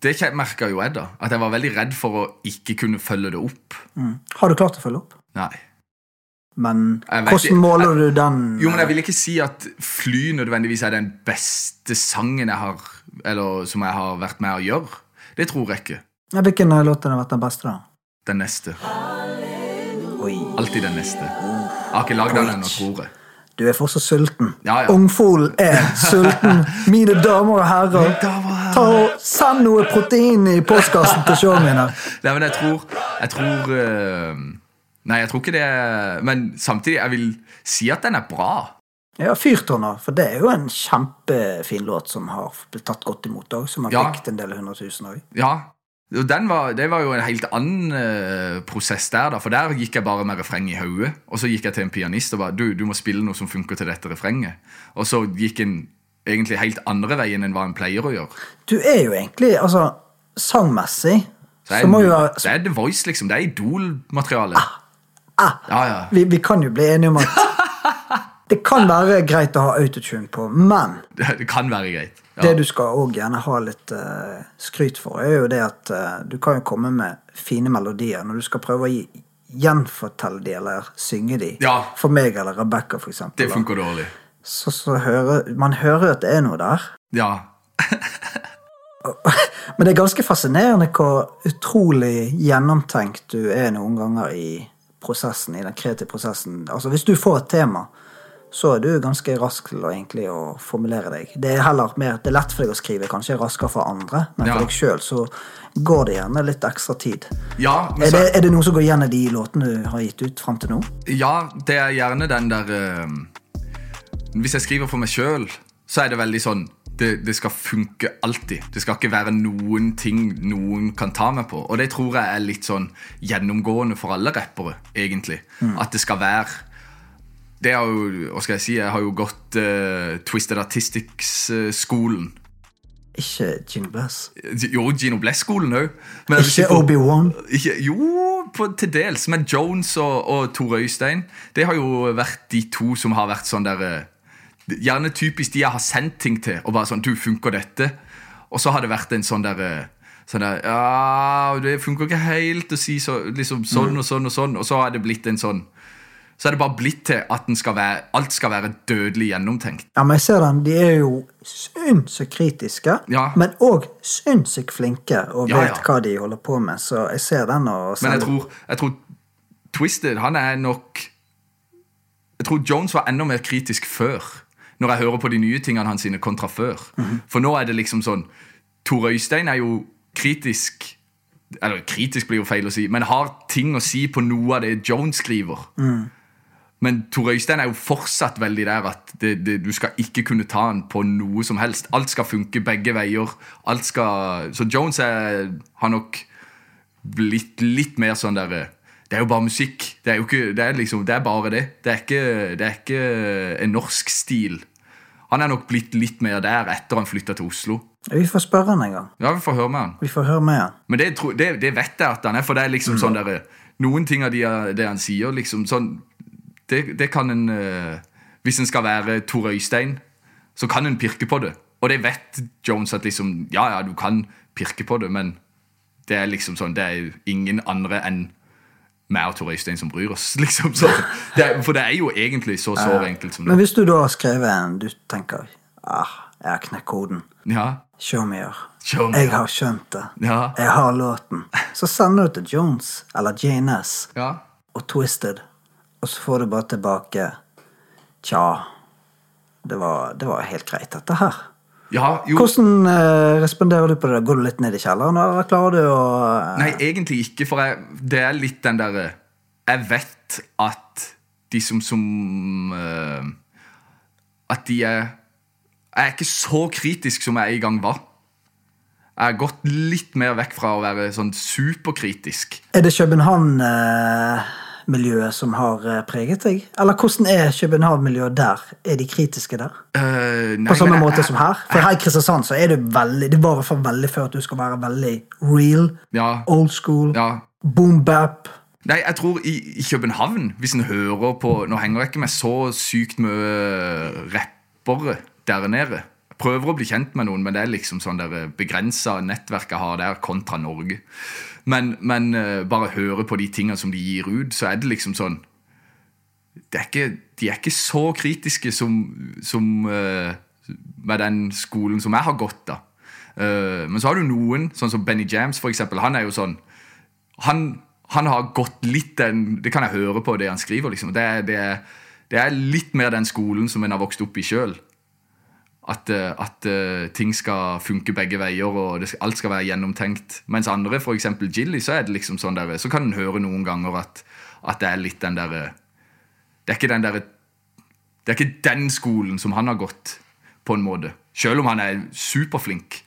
Det merka jo jeg, da. At jeg var veldig redd for å ikke kunne følge det opp. Har du klart å følge opp? Nei. Men Jeg hvordan måler du den? Jo, men Jeg vil ikke si at Fly nødvendigvis er den beste sangen jeg har Eller som jeg har vært med å gjøre. Det tror jeg ikke. Ja, Hvilken låt har vært den beste, da? Den neste. Alltid den neste. Jeg har ikke lagd den ennå, tror jeg. Du er fortsatt sulten. Ja, ja. Ungfolen er sulten. Mine damer og herrer, ta og send noe protein i postkassen til showene min. [LAUGHS] Nei, men jeg tror Jeg tror eh, Nei, jeg tror ikke det Men samtidig, jeg vil si at den er bra. Ja, Fyrtårner, for det er jo en kjempefin låt som har blitt tatt godt imot òg. Som har Ja. en del hundre tusen òg. Ja. Var, det var jo en helt annen uh, prosess der, da. For der gikk jeg bare med refreng i hodet. Og så gikk jeg til en pianist og bare du, du må spille noe som funker til dette refrenget. Og så gikk en egentlig helt andre veien enn hva en pleier å gjøre. Du er jo egentlig, altså Sangmessig Så, så må jo det er The Voice, liksom. Det er Idol-materiale. ah, Ja, ja. vi, vi kan jo bli enige om at [LAUGHS] det kan være greit å ha autotune på, men Det, kan være greit. Ja. Det du skal også gjerne ha litt uh, skryt for, er jo det at uh, du kan jo komme med fine melodier når du skal prøve å gi, gjenfortelle de eller synge de. Ja. For meg eller Rebekka, for eksempel. Det da. funker dårlig. Så, så hører, man hører at det er noe der. Ja. [LAUGHS] Men det er ganske fascinerende hvor utrolig gjennomtenkt du er noen ganger i prosessen, i den kreative prosessen. Altså Hvis du får et tema, så er du ganske rask til å egentlig å formulere deg. Det er heller mer, det er lett for deg å skrive, kanskje raskere for andre, men Ja. for deg sjøl så går det gjerne litt ekstra tid. Ja, men Er det, er det noe som går igjen i de låtene du har gitt ut fram til nå? ja, det er gjerne den der uh, Hvis jeg skriver for meg sjøl, så er det veldig sånn det, det skal funke alltid. Det skal ikke være noen ting noen kan ta meg på. Og det tror jeg er litt sånn gjennomgående for alle rappere, egentlig. At det skal være Det er jo, hva skal jeg si, jeg har jo gått uh, Twisted Artistics-skolen. Ikke Gino Bless. Jo, Gino Bless-skolen òg. Ikke Obi-Wan. Jo, på, til dels. Men Jones og, og Tor Øystein Det har jo vært de to som har vært sånn der eh, Gjerne typisk de jeg har sendt ting til, og bare sånn Du, funker dette? Og så har det vært en sånn der eh, Sånn der, ja, Det funker ikke helt å si så, liksom sånn og sånn og sånn. Og så har det blitt en sånn Så er det bare blitt til at den skal være, alt skal være dødelig gjennomtenkt. Ja, men jeg ser den. De er jo sinnssykt kritiske, Ja. men òg sinnssykt flinke og vet ja. hva de holder på med. Så jeg ser den og Men jeg tror, jeg tror Twisted han er nok Jeg tror Jones var enda mer kritisk før. Når jeg hører på de nye tingene hans sine kontra før. For nå er det liksom sånn Tor Øystein er jo kritisk Eller kritisk blir jo feil å si, men har ting å si på noe av det Jones skriver. Men Tor Øystein er jo fortsatt veldig der at det, det, du skal ikke kunne ta han på noe som helst. Alt skal funke begge veier. Alt skal, så Jones er, har nok blitt litt mer sånn der eh, Det er jo bare musikk. Det er jo ikke, det er liksom, det er bare det. Det er ikke, det er ikke en norsk stil. Han er nok blitt litt mer der etter han flytta til Oslo. Vi får spørre han en gang. Ja, vi får høre med han. Vi får høre med han. Men det, det, det vet jeg at han er, for det er liksom sånn der, Noen ting av de, det han sier, liksom sånn Det, det kan en eh, Hvis en skal være Tor Øystein, så kan en pirke på det. Og det vet Jones at liksom Ja, ja, du kan pirke på det, men det er liksom sånn Det er ingen andre enn meg og Tor Øystein som bryr oss. [LAUGHS] liksom så, det er, For det er jo egentlig så sår enkelt som det. Men hvis du da har skrevet en du tenker ah, jeg har knekt koden. Ja, Show me. Show me Jeg har skjønt det. Ja. Jeg har låten. Så sender du til Jones eller JNS ja. og Twisted, og så får du bare tilbake Tja, det var, det var helt greit, dette her. ja jo, Hvordan eh, responderer du på det? Går du litt ned i kjelleren, eller klarer du å eh, Nei, egentlig ikke, for jeg, det er litt den derre Jeg vet at de som som eh, At de er Jeg er ikke så kritisk som jeg en gang var. Jeg har gått litt mer vekk fra å være sånn superkritisk. Er det København-miljøet som har eh, preget deg? Eller hvordan er København-miljøet der? Er de kritiske der? Uh, nei, På samme måte jeg- måte som her? For her i Kristiansand så er det veldig Det var i hvert fall veldig før at du skal være veldig real, Ja, old school, ja. boom bap. Nei, jeg tror i, i København, hvis en hører på Nå henger jeg ikke med så sykt mye rappere der nede. Prøver å bli kjent med noen, men det er liksom sånn der begrensa nettverk jeg har der, kontra Norge. Men, men eh, bare høre på de tingene som de gir ut, så er det liksom sånn er ikke, De er ikke så kritiske som, som eh, med den skolen som jeg har gått. Eh, men så har du noen, sånn som Benny James, for eksempel. Han er jo sånn han, han har gått litt den Det kan jeg høre på det han skriver. liksom Det det det er litt mer den skolen som en har vokst opp i sjøl. At, eh, at eh, ting skal funke begge veier, og det skal, alt skal være gjennomtenkt. Mens andre, f.eks. Jilly, så er det liksom sånn der, så kan en høre noen ganger at, at det er litt den derre Det er ikke den derre Det er ikke den skolen som han har gått, på en måte. Selv om han er superflink,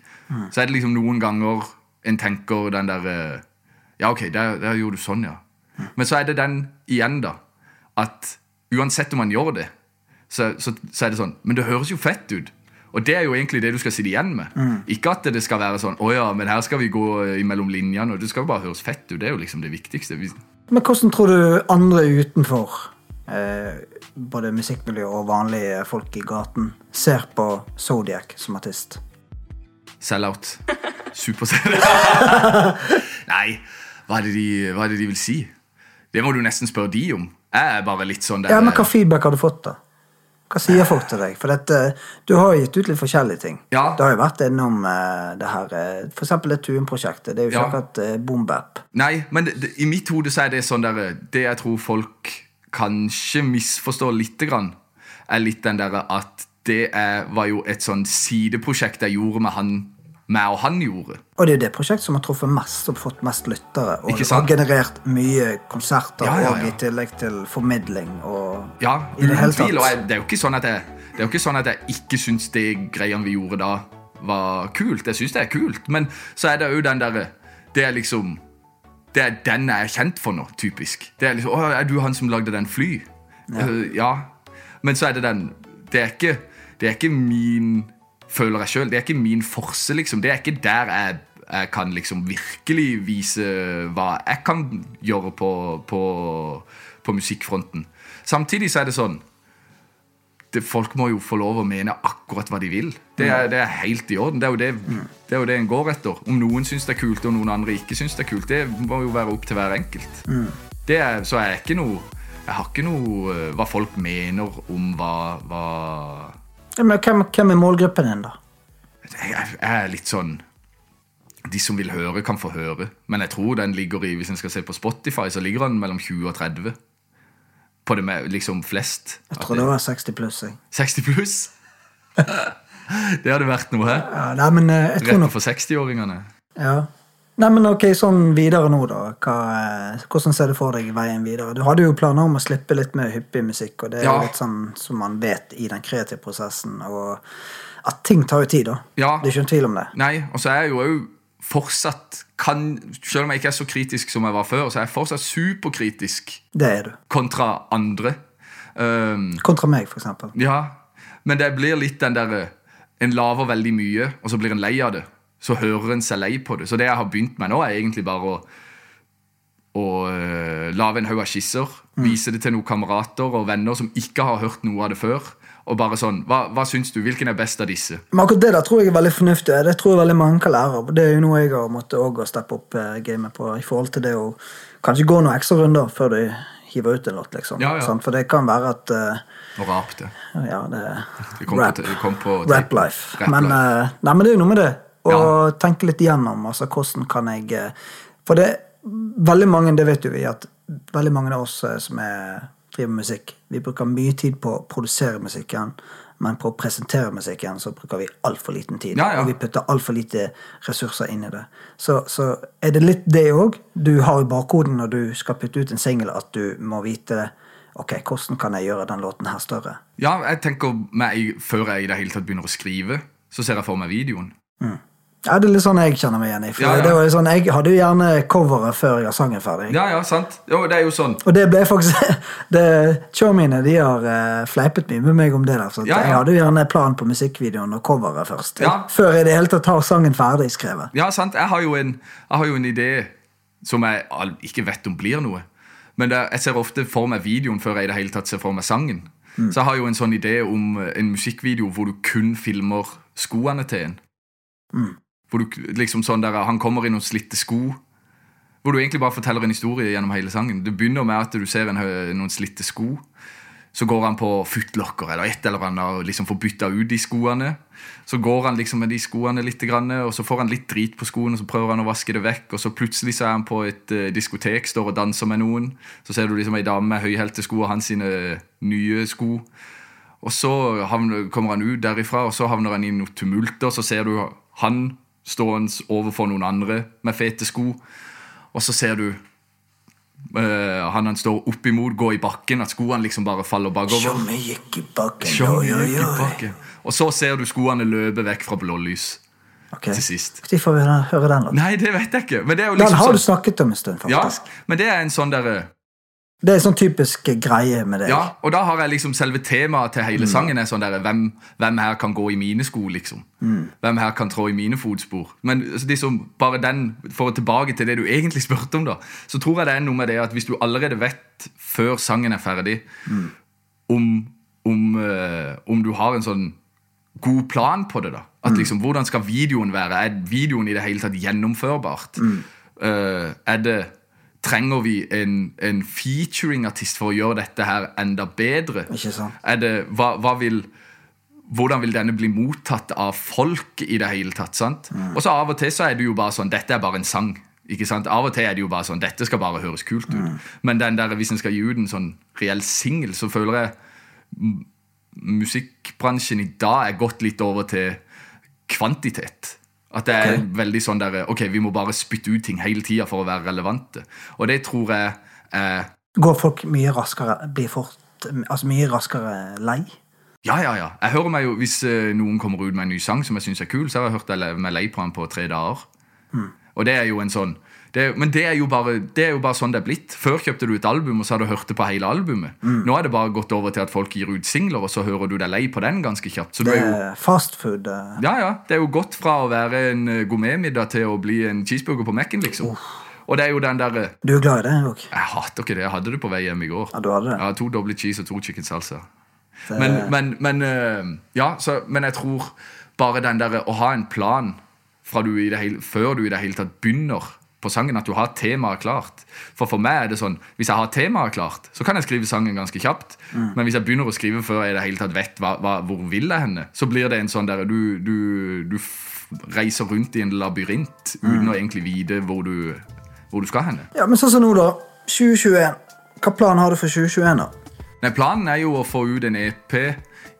så er det liksom noen ganger en tenker den derre Ja, ok, der, der gjorde du sånn, ja. Men så er det den igjen, da. At uansett om man gjør det, så, så, så er det sånn Men det høres jo fett ut. Og det er jo egentlig det du skal sitte igjen med. Ikke at det skal være sånn Å ja, men her skal vi gå imellom linjene. Og det skal jo bare høres fett ut. Det er jo liksom det viktigste. Men hvordan tror du andre utenfor eh, både musikkmiljø og vanlige folk i gaten ser på Zodiac som artist? Sell-out. [LAUGHS] Super-sell. [LAUGHS] Nei, hva er, det de, hva er det de vil si? Det må du nesten spørre de om. Jeg er bare litt sånn der Ja, men Hva feedback har du fått, da? Hva sier folk til deg? For dette, Du har jo gitt ut litt forskjellige ting. Ja. Du har jo vært innom eh, det her eh, For eksempel det Tuen-prosjektet. Det er jo ikke Ja. akkurat eh, boom bap. Nei, men det, det, i mitt hode så er det sånn der Det jeg tror folk kanskje misforstår lite grann, er litt den derre at det er, var jo et sånn sideprosjekt jeg gjorde med han meg og han gjorde. Og det er jo det prosjektet som har truffet mest og fått mest lyttere. Og? Og generert mye konserter Ja, ja, og i tillegg til formidling og Ja, uten tvil. Og jeg, det er jo ikke sånn at jeg, det er jo ikke sånn at jeg ikke syns det greiene vi gjorde da, var kult. Jeg syns det er kult, men så er det jo den derre Det er liksom Det er den jeg er kjent for nå, typisk. Det er liksom Å, er du han som lagde den fly? Ja. ja. Men så er det den Det er ikke, det er ikke min Føler jeg sjøl. Det er ikke min forse, liksom. Det er ikke der jeg, jeg kan liksom virkelig vise hva jeg kan gjøre på, på, på musikkfronten. Samtidig så er det sånn det, folk må jo få lov å mene akkurat hva de vil. Det er, det er helt i orden. Det er, jo det, det er jo det en går etter. Om noen syns det er kult, og noen andre ikke syns det er kult, det må jo være opp til hver enkelt. Det er, så er jeg ikke noe Jeg har ikke noe eh, hva folk mener om hva, hva Men hvem, hvem er målgruppen din, da? jeg, er litt sånn De som vil høre, kan få høre. Men jeg tror den ligger i Hvis en skal se på Spotify, så ligger den mellom 20 og 30. På det med liksom flest. Jeg tror det var 60 pluss. jeg. 60 pluss? [LAUGHS] det hadde vært noe. Ja, nei, men eh, jeg tror Retten nok for 60-åringene. ja. Nei, men ok, sånn videre nå, da. Hva, eh, hvordan ser du for deg veien videre? Du hadde jo planer om å slippe litt mer hyppig musikk, og det er Ja. litt sånn som man vet i den kreative prosessen. Og at ting tar jo tid, da. Ja. Det er ikke noen tvil om det. Nei, og så er jeg jo fortsatt kan, Selv om jeg ikke er så kritisk som jeg var før, så er jeg fortsatt superkritisk Det er du. kontra andre. Um, Kontra meg, for eksempel. Ja, men det blir litt den derre En laver veldig mye, og så blir en lei av det. Så hører en seg lei på det. Så det jeg har begynt med nå, er egentlig bare å å uh, lage en haug av skisser. Vise det til noen kamerater og venner som ikke har hørt noe av det før. Og bare sånn, hva, hva syns du? Hvilken er best av disse? Men akkurat det der tror jeg er veldig fornuftig. Det tror jeg veldig mange kan lære av. Det er jo noe jeg har måttet også steppe opp eh, gamet på i forhold til det å kanskje gå noen ekstra runder før du hiver ut en låt, liksom. Ja, ja. For det kan være at uh, og rap, det. Ja, det Det er kom rap. på, det kom på Rap life. Rap men, life. nei, men det er jo noe med det. Å Ja. tenke litt igjennom. Altså, hvordan kan jeg eh, For det veldig mange, det vet jo vi, at veldig mange av oss eh, som er, driver med musikk, vi bruker mye tid på å produsere musikken. Men på å presentere musikken så bruker vi altfor liten tid. Ja, ja. Og vi putter altfor lite ressurser inn i det. Så, så er det litt det òg du har i bakhoden når du skal putte ut en singel, at du må vite ok, hvordan kan jeg gjøre den låten her større. Ja, jeg tenker meg, Før jeg i det hele tatt begynner å skrive, så ser jeg for meg videoen. Ja, Det er litt sånn jeg kjenner meg igjen i. Ja, ja. Det var jo sånn, Jeg hadde jo gjerne coveret før jeg har sangen ferdig. Ja, ja, sant. Jo, det er jo sånn. Og det ble faktisk [LAUGHS] det, Showmine de har uh, fleipet mye med meg om det. der så Ja. Jeg hadde jo gjerne plan på musikkvideoen og coveret først. Ja. Før jeg i det hele tatt har sangen ferdig skrevet. Ja, sant. Jeg har jo en, jeg har jo en idé som jeg ikke vet om blir noe. Men det, jeg ser ofte for meg videoen før jeg i det hele tatt ser for meg sangen. Mm. Så jeg har jo en sånn idé om en musikkvideo hvor du kun filmer skoene til en. Mm. Hvor du liksom sånn der, Han kommer i noen slitte sko. Hvor du egentlig bare forteller en historie gjennom hele sangen. Det begynner med at du ser en, noen slitte sko. Så går han på footlocker eller et eller annet og liksom får bytta ut de skoene. Så går han liksom med de skoene litt, og så får han litt drit på skoene, og så prøver han å vaske det vekk, og så plutselig så er han på et uh, diskotek, står og danser med noen. Så ser du liksom ei dame med høyhælte sko og hans sine nye sko. Og så havner, kommer han ut derifra, og så havner han i noe tumult, og Så ser du han stående overfor noen andre med fete sko. Og så ser du Uh, han han står oppimot, gå i bakken, at skoene liksom bare faller bakover. gikk i bakken, oi, oi, bakken. Og så ser du skoene løpe vekk fra blålys Okay. til sist. Når får vi høre den? Nei, det vet jeg ikke. Men det jo Den liksom har du sånn, snakket om en stund, faktisk. ja, men det er en sånn derre Det er sånn typisk greie med deg. Ja, og da har jeg liksom selve temaet til hele sangen er sånn der, hvem, hvem her kan gå i mine sko, liksom? Hvem her kan trå i mine fotspor? Men liksom, bare den, for å tilbake til det du egentlig spurte om, da, så tror jeg det er noe med det at hvis du allerede vet før sangen er ferdig, om, om, øh, om du har en sånn god plan på det, da. At liksom, Hvordan skal videoen være? Er videoen i det hele tatt gjennomførbart? Uh, er det Trenger vi en, en featuring-artist for å gjøre dette her enda bedre? Ikke sant? Det, hva, hva vil, hvordan vil denne bli mottatt av folk i det hele tatt? sant? Og så av og til så er det jo bare sånn Dette er bare en sang. ikke sant? Av og til er det jo bare sånn Dette skal bare høres kult ut. Men den der, hvis en skal gi ut en sånn reell singel, så føler jeg musikkbransjen i dag er gått litt over til kvantitet. At det er okay. veldig sånn der Ok, vi må bare spytte ut ting hele tida for å være relevante. Og det tror jeg eh, Går folk mye raskere Blir fort Altså mye raskere lei? Ja, ja, ja. Jeg hører meg jo, Hvis eh, noen kommer ut med en ny sang som jeg syns er kul, så har jeg hørt jeg meg lei på den på tre dager. Og det er jo en sånn det Men det er, bare, det er jo bare sånn det er blitt. Før kjøpte du et album, og så har du hørt det på hele albumet. Nå er det bare gått over til at folk gir ut singler, og så hører du deg lei på den ganske kjapt. Så Det er jo fastfood. eh, ja, ja. Det er jo gått fra å være en eh, gourmetmiddag til å bli en cheeseburger på Mac-en, liksom. Og det er jo den derre Du er glad i det òg? Jeg hater ikke det. Jeg hadde det på vei hjem i går. Ja, du hadde det? Ja, To doble cheese og to chicken salsa. Det- Men, men, men eh, Ja, så, men jeg tror bare den derre å ha en plan du i det hele, før du i det hele tatt begynner på sangen, at du har temaet klart. For for meg er det sånn hvis jeg har temaet klart, så kan jeg skrive sangen ganske kjapt. Mm. Men hvis jeg begynner å skrive før jeg i det hele tatt vet hva, hva, hvor vil jeg henne, så blir det en sånn der du, du, du reiser rundt i en labyrint Mm. uten å egentlig vite hvor du, hvor du skal henne. Ja, Men sånn som nå, da. 2021. Hva plan har du for 2021, da? Nei, Planen er jo å få ut en EP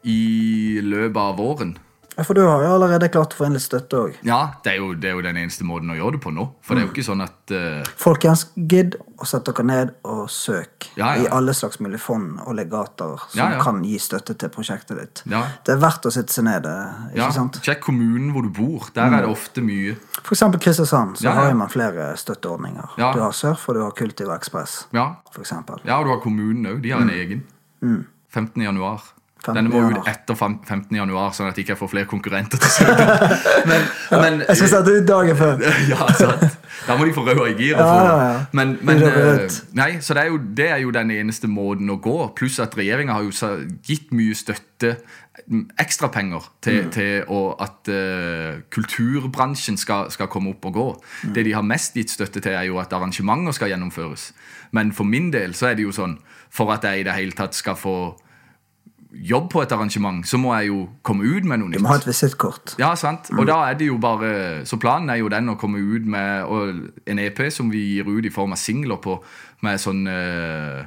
i løpet av våren. Ja, For du har jo allerede klart å få inn litt støtte òg. Ja, det er, jo, det er jo den eneste måten å gjøre det på nå. For det er jo ikke sånn at uh... Folkens, gidd å sette dere ned og søk Ja, ja. i alle slags mulige fond og legater som Ja, kan gi støtte til prosjektet ditt. Det er verdt å sitte seg ned. eh, ikke ja, sant? Sjekk kommunen hvor du bor. Der er det ofte mye. For eksempel Kristiansand så har man flere støtteordninger. Du har Surf, og du har Kultiv og Ekspress. Ja, For eksempel. ja og du har kommunen òg. De har en egen. 15. januar. Denne må ut etter fem- 15. januar, sånn at jeg ikke får flere konkurrenter til søknad. [LAUGHS] Men, men Jeg skal sette ut dagen før. [LAUGHS] ja, sant. Da må de få røde i giret. Ja, ja. Men, men eh. Nei, så det er, jo, det er jo den eneste måten å gå. Pluss at regjeringa har jo gitt mye støtte, ekstra ekstrapenger, til, Mm. til å, at uh, kulturbransjen skal, skal komme opp og gå. Mm. Det de har mest gitt støtte til, er jo at arrangementer skal gjennomføres. Men for min del så er det jo sånn For at jeg i det hele tatt skal få jobb på et arrangement, så må jeg jo komme ut med noe nytt. Du må ha et visittkort. Ja, sant. Og da er det jo bare Så planen er jo den å komme ut med en EP som vi gir ut i form av singler på, med sånn eh,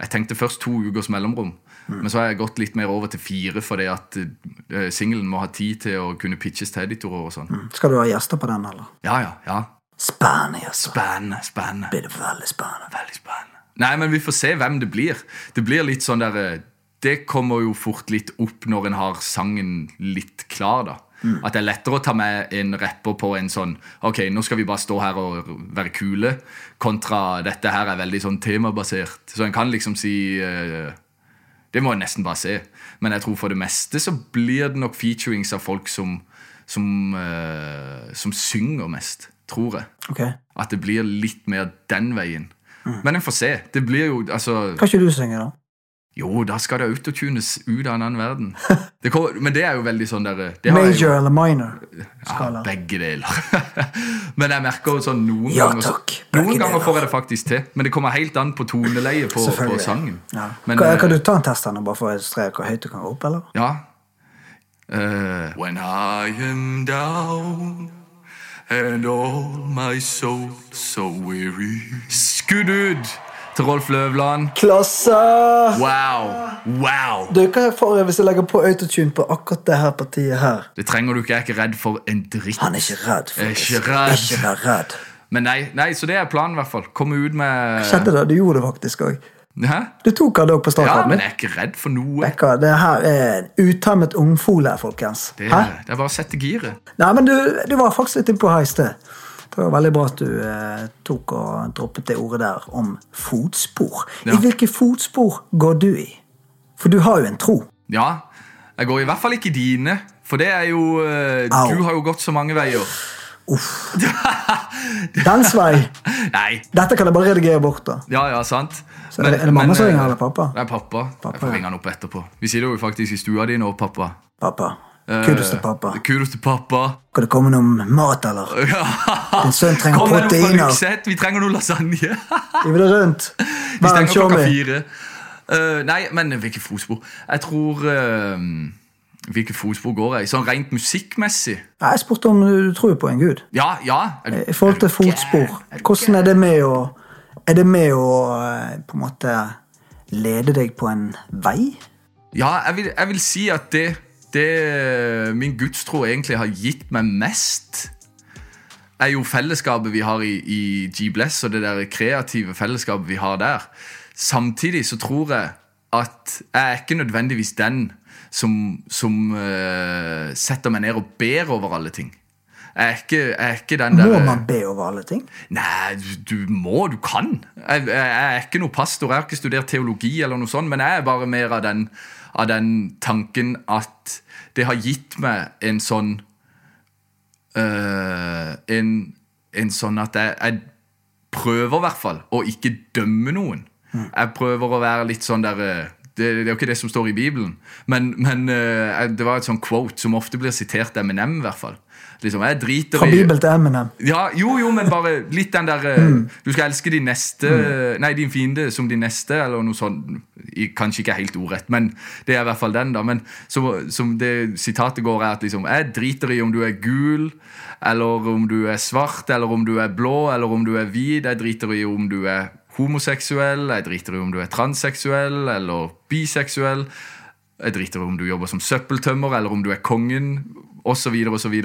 Jeg tenkte først to ukers mellomrom. Men så har jeg gått litt mer over til fire, fordi at uh, singelen må ha tid til å kunne pitches til editorer og sånn. Skal du ha gjester på den, eller? Ja, ja. ja. Spennende gjester. Spennende. Spennende. Blir det veldig spennende. Veldig spennende. Nei, men vi får se hvem det blir. Det blir litt sånn der eh, Det kommer jo fort litt opp når en har sangen litt klar, da. At det er lettere å ta med en rapper på en sånn Ok, nå skal vi bare stå her og være kule, kontra dette her er veldig sånn temabasert. Så en kan liksom si uh, Det må en nesten bare se. Men jeg tror for det meste så blir det nok featurings av folk som som, uh, som synger mest, tror jeg. Okay. At det blir litt mer den veien. Men en får se. Det blir jo altså Kan ikke du synge, da? Jo, da skal det autotunes ut av en annen verden. [LAUGHS] Det kommer, men det er jo veldig sånn der det har jeg Major jo, eller minor? ja. Begge deler. [LAUGHS] men jeg merker jo sånn noen Ja, ganger takk. Noen Noen ganger får jeg det faktisk til. Men det kommer helt an på toneleie på, på sangen. Ja. Men, kan, eh, kan du ta en test nå, bare for å illustrere hvor høyt du kan gå opp, eller? Ja. Uh, when I am down and all my soul so weary Skudd ut til Rolf Løvland. Klasse! Wow! Wow! Du, hva får jeg hvis jeg legger på autotune på akkurat det her partiet her? Det trenger du ikke. Jeg er ikke redd for en dritt. Han er ikke redd. Er ikke redd. Ikke redd. [LAUGHS] Men nei, nei, så det er planen, i hvert fall. Komme ut med Skjedde det? Du gjorde det faktisk òg. Du tok han òg på Ja, starten. men jeg er ikke redd for noe. Bekka, det her er en utemmet ungfole, folkens. Det, Hæ? det er bare å sette giret. Nei, men du, du var faktisk litt innpå her i sted. Det var veldig bra at du eh, tok og droppet det ordet der om fotspor. Ja. I hvilke fotspor går du i? For du har jo en tro. Ja, jeg går i hvert fall ikke i dine. For det er jo eh, Du har jo gått så mange veier. [LAUGHS] Dens vei. Nei. Dette kan jeg bare redigere bort. da. Ja, ja, sant. Så er det- er det mamma som ringer, eller pappa? Det er pappa. Pappa, jeg får ringe han opp etterpå. Vi sitter jo faktisk i stua di nå, pappa. Pappa. Eh, Kudos til pappa. Kudos til pappa. Kan det komme noe mat, eller? Ja. Din sønn trenger Kom proteiner. Vi trenger noe lasagne. Vi vil det rundt. [LAUGHS] Vi Vær en fire. Eh, nei, men hvilke fotspor? Jeg tror uh, Hvilke fotspor går jeg i? Sånn rent musikkmessig? Jeg spurte om du tror på en gud. Ja, ja. Du- I forhold til fotspor. Er Hvordan er det med å Er det med å eh, på en måte lede deg på en vei? Ja, jeg vil, jeg vil si at det, det min gudstro egentlig har gitt meg mest, er jo fellesskapet vi har i, i G-Bless, og det der kreative fellesskapet vi har der. Samtidig så tror jeg at jeg er ikke nødvendigvis den som, som uh, setter meg ned og ber over alle ting. Jeg er ikke, jeg er ikke den der Må man be over alle ting? Nei, du, du må, du kan. Jeg, jeg, jeg er ikke noe pastor, jeg har ikke studert teologi, eller noe sånt, men jeg er bare mer av den, av den tanken at det har gitt meg en sånn øh, en, en sånn at jeg, jeg prøver i hvert fall å ikke dømme noen. Jeg prøver å være litt sånn der øh, det, det er jo ikke det som står i Bibelen, men, men øh, det var et sånn quote som ofte blir sitert Eminem, i hvert fall. Liksom, jeg driter Fra Bibel til Eminem. ja, jo, jo, men bare litt den der mm. Du skal elske din neste Nei, din fiende som din neste, eller noe sånt. Kanskje ikke helt ordrett, men det er i hvert fall den, da. Men som, som det sitatet går, er at liksom Jeg driter i om du er gul, eller om du er svart, eller om du er blå, eller om du er hvit. Jeg driter i om du er homoseksuell, jeg driter i om du er transseksuell eller biseksuell. Jeg driter i om du jobber som søppeltømmer, eller om du er kongen, osv., osv.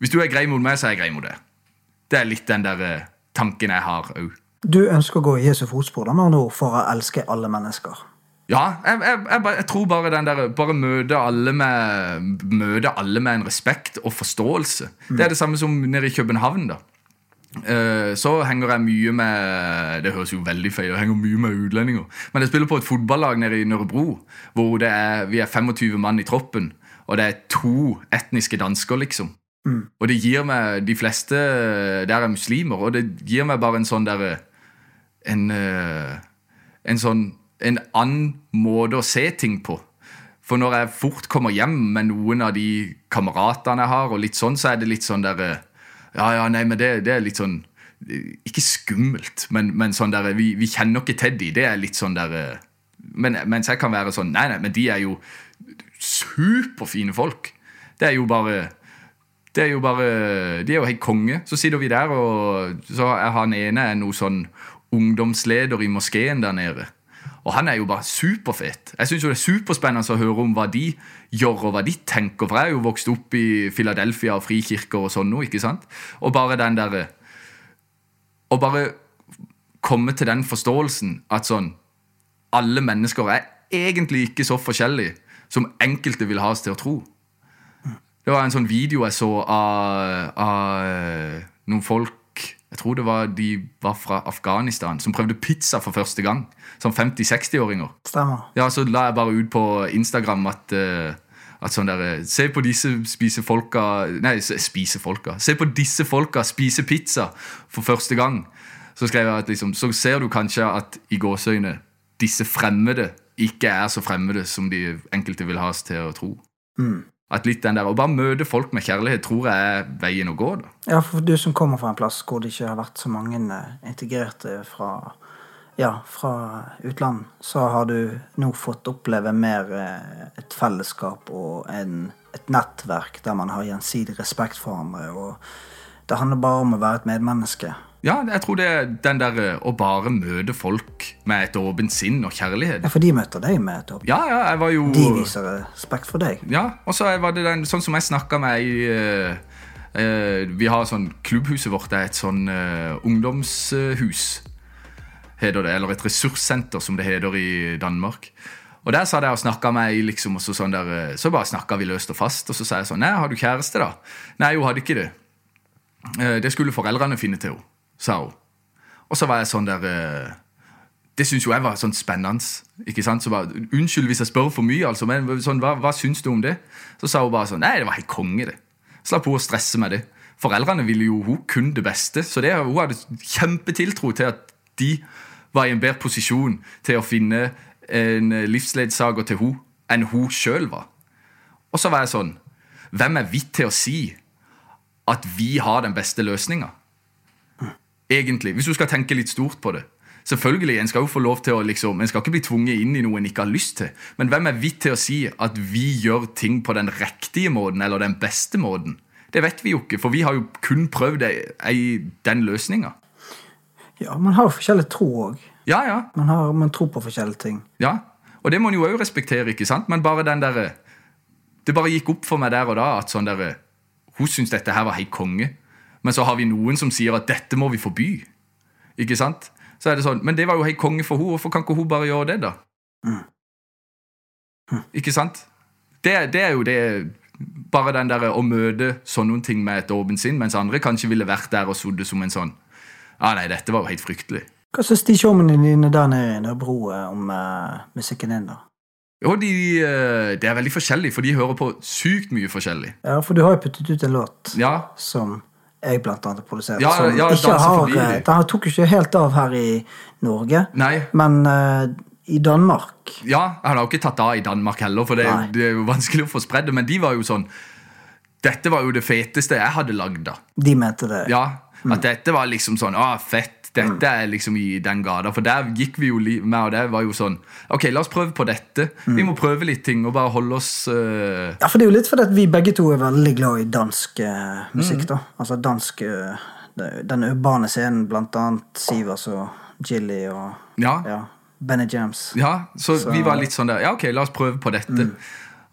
Hvis du er grei mot meg, så er jeg grei mot deg. Det er litt den der eh, tanken jeg har òg. Du ønsker å gå i Jesu fotspor med andre ord, for å elske alle mennesker. Ja, jeg, jeg, jeg, jeg tror bare den der Bare møte alle med Møte alle med en respekt og forståelse. Det er det samme som nede i København. da så henger jeg mye med Det høres jo veldig feil Jeg henger mye med utlendinger. Men jeg spiller på et fotballag nede i Nørrebro, hvor det er, vi er 25 mann i troppen. Og det er to etniske dansker, liksom. Og det gir meg De fleste der er muslimer, og det gir meg bare en sånn derre en, eh, en sånn En annen måte å se ting på. For når jeg fort kommer hjem med noen av de kameratene jeg har, og litt sånn, så er det litt sånn der eh, Ja, ja, nei, men det, det er litt sånn Ikke skummelt, men, men sånn der vi, vi kjenner ikke de. Det er litt sånn der eh, men, Mens jeg kan være sånn Nei, nei, men de er jo superfine folk. Det er jo bare det er jo bare, De er jo helt konge. Så sitter vi der, og så er han ene er noe sånn ungdomsleder i moskeen der nede. Og han er jo bare superfet. Jeg syns det er superspennende å høre om hva de gjør, og hva de tenker. For jeg er jo vokst opp i Philadelphia og frikirker og sånn noe, ikke sant? Og bare den derre Å bare komme til den forståelsen at sånn Alle mennesker er egentlig ikke så forskjellige som enkelte vil ha oss til å tro. Det var en sånn video jeg så av, av noen folk Jeg tror det var de var fra Afghanistan, som prøvde pizza for første gang. Som 50-60-åringer. Stemmer. Ja, Så la jeg bare ut på Instagram at, eh, at sånn der, eh, Se på disse spise folka Nei, spise folka. Se på disse folka spise pizza for første gang. Så skrev jeg at liksom, så ser du kanskje at i gåseøyne disse fremmede ikke er så fremmede som de enkelte vil ha oss til å tro. At litt den der, Å bare møte folk med kjærlighet tror jeg er veien å gå. da. Ja, for du som kommer fra en plass hvor det ikke har vært så mange eh, integrerte fra, ja, fra utland, så har du nå fått oppleve mer eh, et fellesskap og en, et nettverk der man har gjensidig respekt for hverandre. og Det handler bare om å være et medmenneske. Ja, jeg tror det er den der eh, å bare møte folk med et åpent sinn og kjærlighet. Ja, For de møter deg med et åpent Ja, ja, jeg var jo De viser respekt for deg. Ja, og så var det den, sånn som jeg snakka med i uh, uh, Vi har sånn Klubbhuset vårt er et sånn uh, ungdomshus, heter det. Eller et ressurssenter, som det heter i Danmark. Og der satt jeg og snakka med ei, liksom, og så, sånn der, så bare snakka vi løst og fast. Og så sa jeg sånn Nei, har du kjæreste, da? Nei, hun hadde ikke det. Det skulle foreldrene finne til henne, sa hun. Og så var jeg sånn der eh, det syns jo jeg var sånn spennende. ikke sant? Så bare, Unnskyld hvis jeg spør for mye, altså, men sånn, hva, hva syns du om det? Så sa hun bare sånn Nei, det var helt konge, det. Slapp hun å stresse med det. Foreldrene ville jo hun kun det beste, så det, hun hadde kjempetiltro til at de var i en bedre posisjon til å finne en livsledsager til hun enn hun sjøl var. Og så var jeg sånn Hvem er vi til å si at vi har den beste løsninga? Egentlig, Hvis du skal tenke litt stort på det. Selvfølgelig, En skal jo få lov til å liksom, en skal ikke bli tvunget inn i noe en ikke har lyst til. Men hvem er vi til å si at vi gjør ting på den riktige måten eller den beste måten? Det vet vi jo ikke, for vi har jo kun prøvd ei- den løsninga. Ja, Man har jo forskjellig tro òg. Ja, ja. Man, har- man tror på forskjellige ting. Ja, og det må en jo òg respektere, ikke sant? Men bare den derre Det bare gikk opp for meg der og da at sånn derre Hun syns dette her var helt konge. Men så har vi noen som sier at dette må vi forby. Ikke sant? Så er det sånn, Men det var jo helt konge for henne. Hvorfor kan ikke hun bare gjøre det, da? Ikke sant? Det, det er jo det Bare den der å møte sånne ting med et åpent sinn, mens andre kanskje ville vært der og sittet som en sånn Ja, nei, dette var jo helt fryktelig. Hva syns de showmennene dine der nede i Nørrebro eh, om uh, musikken din, da? Jo, de, de, Det er veldig forskjellig, for de hører på sykt mye forskjellig. Ja, For du har jo puttet ut en låt Ja, som jeg blant annet har. Ja, som ja, ikke har. Den tok ikke helt av her i Norge, Nei. men uh, i Danmark ja, han har jo ikke tatt av i Danmark heller, for det, det er jo vanskelig å få spredd det. Men de var jo sånn Dette var jo det feteste jeg hadde lagd, da. De mente det. Ja, At dette var liksom sånn Å, fett. Dette er liksom i den gata. For der gikk vi jo med, og det var jo sånn Ok, la oss prøve på dette. Vi må prøve litt ting og bare holde oss uh... Ja, for det er jo litt fordi at vi begge to er veldig glad i dansk uh, musikk, Mm. da. Altså dansk uh, Den urbane scenen, blant annet Sivas og Jilly og Ja. ja, Benny Jams. Ja, så, vi var litt sånn der Ja, ok, la oss prøve på dette.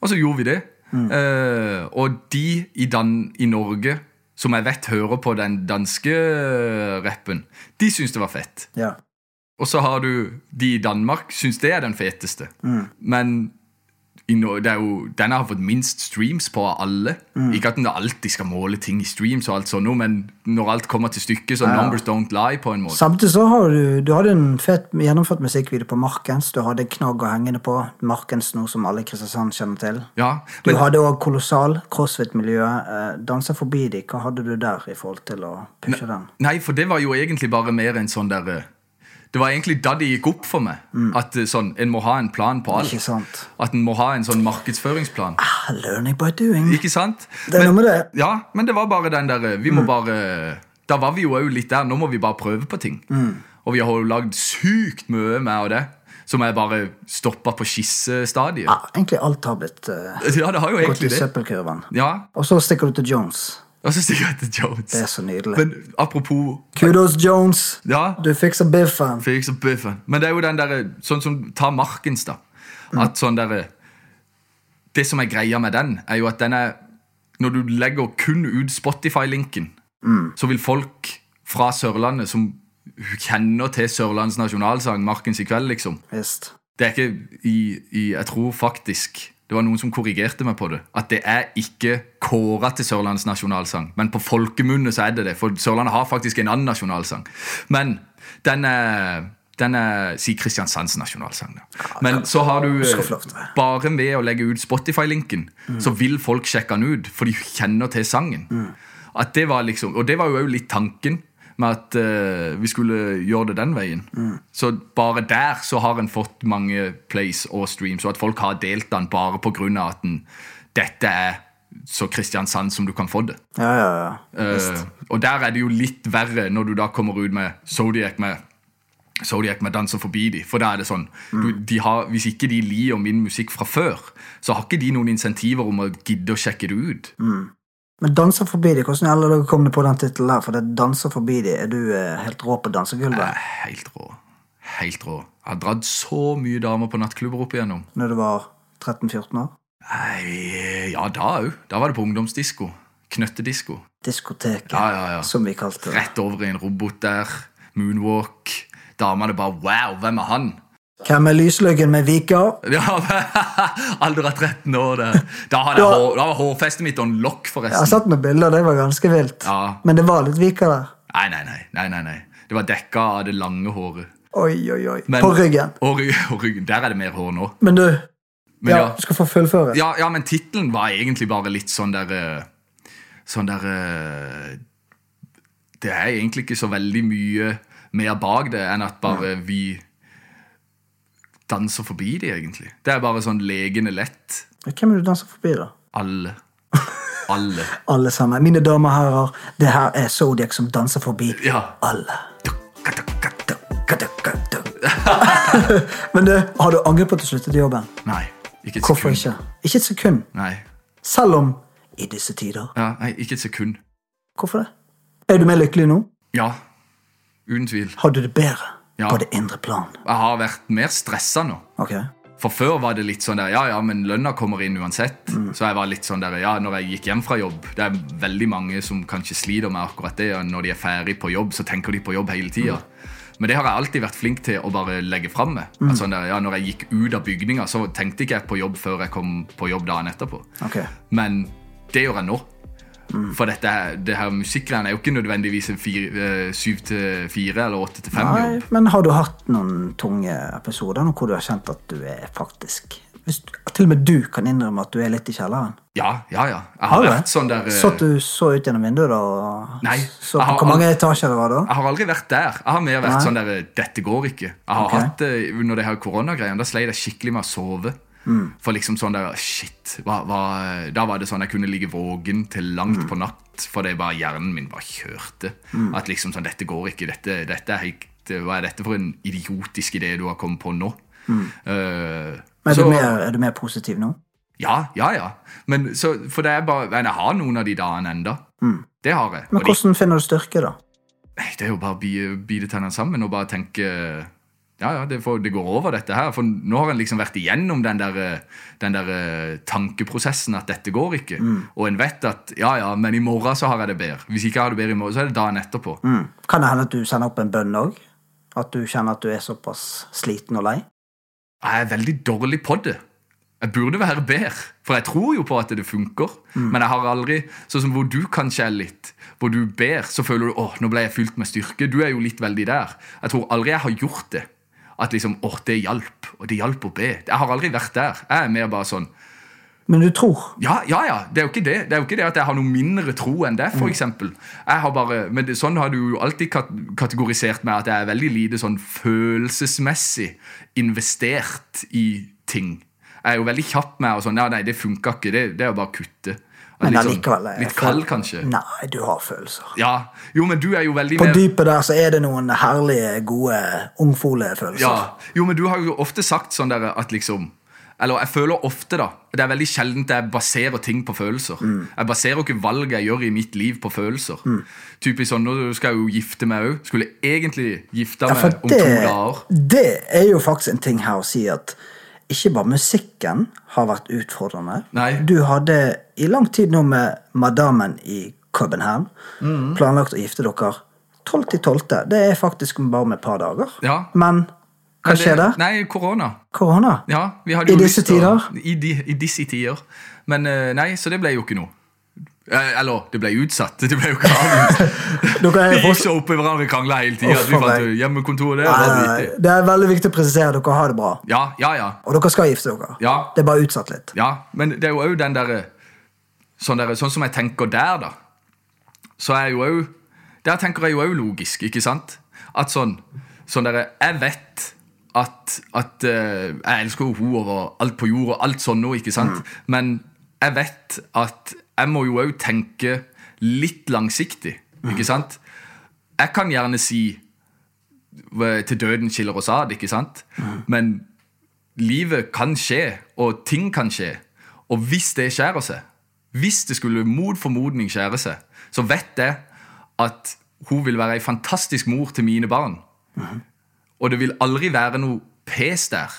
Og så gjorde vi det. Eh, og de i, Dan i Norge som jeg vet hører på den danske rappen, de syns det var fett. Ja. Og så har du de i Danmark syns det er den feteste. Men i no, jo, denne har fått minst streams på av alle. Ikke at den alltid skal måle ting i streams, og alt sånt, men når alt kommer til stykket, så numbers don't lie. på en måte. Samtidig så har du, du hadde en fett gjennomført musikkvideo på Markens. Du hadde knagg å henge det på. Markens, noe som alle i Kristiansand kjenner til. Ja, Du hadde òg kolossal crossfit-miljø. Eh, Danser forbi de, hva hadde du der i forhold til å pushe den? Nei, for det var jo egentlig bare mer en sånn der eh, Det var egentlig da det gikk opp for meg. At eh, sånn, en må ha en plan på alt. Mm. Ikke sant? At en må ha en sånn markedsføringsplan. Ah, learning by doing. Ikke sant? Det er noe med det. Ja, men det var bare den der Vi Vi Mm. må bare Da var vi jo òg litt der. Nå må vi bare prøve på ting. Mm. Og vi har jo lagd sykt mye med av det. Som jeg bare stoppa på skissestadiet. Ja, egentlig alt har blitt uh, Ja, det har jo gått i søppelkurven. Ja, Og så stikker du til Jones. Og så stikker jeg til Jones. Det er så nydelig. Men apropos Kudos, Jones. Ja, Du fikser biffen. Fikser Biffen. Men det er jo den derre Sånn som Ta Markens, da. At sånn derre Det som er greia med den, er jo at den er Når du legger kun ut Spotify-linken, Mm. så vil folk fra Sørlandet som kjenner til Sørlandets nasjonalsang, Markens i kveld, liksom Visst. Det er ikke i, i Jeg tror faktisk det var noen som korrigerte meg på det. At det er ikke kåra til Sørlandets nasjonalsang. Men på folkemunne så er det det. For Sørlandet har faktisk en annen nasjonalsang. Men den er den er si Kristiansands nasjonalsang. Da. Men så har du bare med å legge ut Spotify-linken, så vil folk sjekke den ut, for de kjenner til sangen. At det var liksom, Og det var jo òg litt tanken med at uh, vi skulle gjøre det den veien. Så bare der så har en fått mange plays og streams, og at folk har delt den bare pga. at den, dette er så Kristiansand som du kan få det. Ja, ja, ja. Uh, og der er det jo litt verre når du da kommer ut med Zodiac med Zodiac med Danser forbi de, for da er det sånn du, de har, Hvis ikke de liker min musikk fra før, så har ikke de noen insentiver om å gidde å sjekke det ut. Men Danser forbi de, hvordan i alle dager kom du på den tittelen der? For det Danser forbi de, er du eh, helt rå på dansegulvet er helt rå. Helt rå. Jeg har dratt så mye damer på nattklubber opp igjennom. når du var 13-14 år? Nei, ja, da òg. Da var det på ungdomsdisko. Knøttedisko. Diskoteket, Ja, ja, ja. som vi kalte det. Rett over i en robot der. Moonwalk. Damene bare Wow, hvem er han? Hvem er lysløggen med Vika? Ja, [LAUGHS] Alder av 13 år. Det. Da, hadde jeg hår, da var hårfestet mitt on lock, forresten. Jeg har satt med bilder, det var ganske vilt. Ja. Men det var litt Vika der. Nei, nei, nei, nei, nei, nei. Det var dekka av det lange håret. Oi, oi, oi. Men- På ryggen. Og, og [LAUGHS] ryggen. Der er det mer hår nå. Men du, Men ja, ja, du skal få fullføre. ja, ja men tittelen var egentlig bare litt sånn der eh, Sånn der eh, Det er egentlig ikke så veldig mye mer bak det enn at bare vi danser forbi det, egentlig. Det er bare sånn legende lett. Hvem er du danser forbi, da? Alle. [LAUGHS] Alle. Alle sammen. Mine damer og herrer, det her er Zodiac som danser forbi Ja. alle. [LAUGHS] Men du, har du angret på at du sluttet i jobben? Nei, ikke et Hvorfor sekund. ikke? Ikke et sekund. Nei. Selv om i disse tider. Ja, nei, ikke et sekund. Hvorfor det? Er du mer lykkelig nå? Ja, uten tvil. Har du det bedre Ja. på det indre plan? Jeg har vært mer stressa nå. Okay. For før var det litt sånn der, ja, ja, men lønna kommer inn uansett. Så jeg var litt sånn der, ja, når jeg gikk hjem fra jobb, det er veldig mange som kanskje sliter med akkurat det, og når de er ferdig på jobb, så tenker de på jobb hele tida. Men det har jeg alltid vært flink til å bare legge fram med. Altså, sånn ja, når jeg gikk ut av bygninga, så tenkte ikke jeg på jobb før jeg kom på jobb dagen etterpå. Okay. Men det gjør jeg nå. For dette, det her musikkgreiene er jo ikke nødvendigvis en eh, syv til fire eller åtte til fem Nei, jobb. men har du hatt noen tunge episoder nå hvor du har kjent at du er faktisk hvis, Til og med du kan innrømme at du er litt i kjelleren? Ja, ja, ja. Jeg har Har du vært sånn der eh, Satt du så ut gjennom vinduet da? og Nei, Så har Hvor mange etasjer det var da? Jeg har aldri vært der. Jeg har mer vært Nei. sånn der Dette går ikke. Jeg har okay. hatt det under det her koronagreiene. Da sleit jeg skikkelig med å sove. Mm. For liksom sånn der Shit. Hva, hva, da var det sånn jeg kunne ligge våken til langt Mm. på natt fordi bare hjernen min bare kjørte. At liksom sånn Dette går ikke. Dette, dette er helt Hva er dette for en idiotisk idé du har kommet på nå? Mm. Uh, Men er, så- du mer, er du mer positiv nå? Ja, ja, ja. Men så, for det er bare jeg har noen av de dagene enda. Det har jeg. Mm. Men hvordan de- finner du styrke, da? Det er jo bare å bite tennene sammen og bare tenke Ja, ja, det, får, det går over, dette her. For nå har en liksom vært igjennom den der, eh, den der eh, tankeprosessen at dette går ikke. Og en vet at ja, ja, men i morgen så har jeg det bedre. Hvis ikke jeg har det bedre i morgen, så er det dagen etterpå. Mm. Kan det hende at du sender opp en bønn òg? At du kjenner at du er såpass sliten og lei? Jeg er veldig dårlig på det. Jeg burde være bedre, for jeg tror jo på at det funker. Men jeg har aldri Sånn som hvor du kanskje er litt Hvor du ber, så føler du åh, nå ble jeg fylt med styrke. Du er jo litt veldig der. Jeg tror aldri jeg har gjort det. At liksom, åh, det hjalp. Og det hjalp å be. Jeg har aldri vært der. Jeg er mer bare sånn Men du tror. ja, ja, ja. Det er jo ikke det Det er jo ikke det at jeg har noe mindre tro enn det, har bare, men det, sånn har du jo alltid kategorisert meg at jeg er veldig lite sånn følelsesmessig investert i ting. Jeg er jo veldig kjapp med og sånn, ja, nei, det funka ikke. Det, det er jo bare å kutte. Men litt sånn- Litt kald, kanskje. Nei, du har følelser. Ja. Jo, men du er jo veldig På mer dypet der så er det noen herlige, gode ungfolefølelser. Ja, jo, men du har jo ofte sagt sånn der at liksom Eller jeg føler ofte, da Det er veldig sjelden jeg baserer ting på følelser. Mm. Jeg baserer ikke valg jeg gjør i mitt liv, på følelser. Typisk sånn, Nå skal jeg jo gifte meg òg. Skulle egentlig gifte meg ja, om det, to dager. det er jo faktisk en ting her å si at ikke bare musikken har vært utfordrende. Nei. Du hadde i lang tid nå med madammen i København Mm. planlagt å gifte dere 12 til 12. Det er faktisk bare med et par dager. Ja. Men hva skjer der? Nei, korona. Korona? Ja, I disse lyst tider? I, de, I disse tider. Men eh, nei, så det ble jo ikke noe. Eh, Eller, det ble utsatt. [LAUGHS] Det ble jo [LAUGHS] er Vi gikk så oppi i og krangla hele tida. Hjemmekontor, det. Det er veldig viktig å presisere. Dere har det bra. Ja, ja, ja. Og dere skal gifte dere. Ja. Det er bare utsatt litt. Ja, men det er jo òg den derre sånn, der, sånn som jeg tenker der, da. Så er jo òg Der tenker jeg jo òg logisk, ikke sant? At sånn, sånn derre Jeg vet at, at uh, Jeg elsker jo henne over alt på jord og alt sånn nå, ikke sant? Men jeg vet at jeg må jo òg tenke litt langsiktig, ikke sant? Jeg kan gjerne si til døden skiller oss ad, ikke sant? Men livet kan skje, og ting kan skje. Og hvis det skjærer seg, hvis det skulle mot formodning skjære seg, så vet jeg at hun vil være ei fantastisk mor til mine barn. Og det vil aldri være noe pes der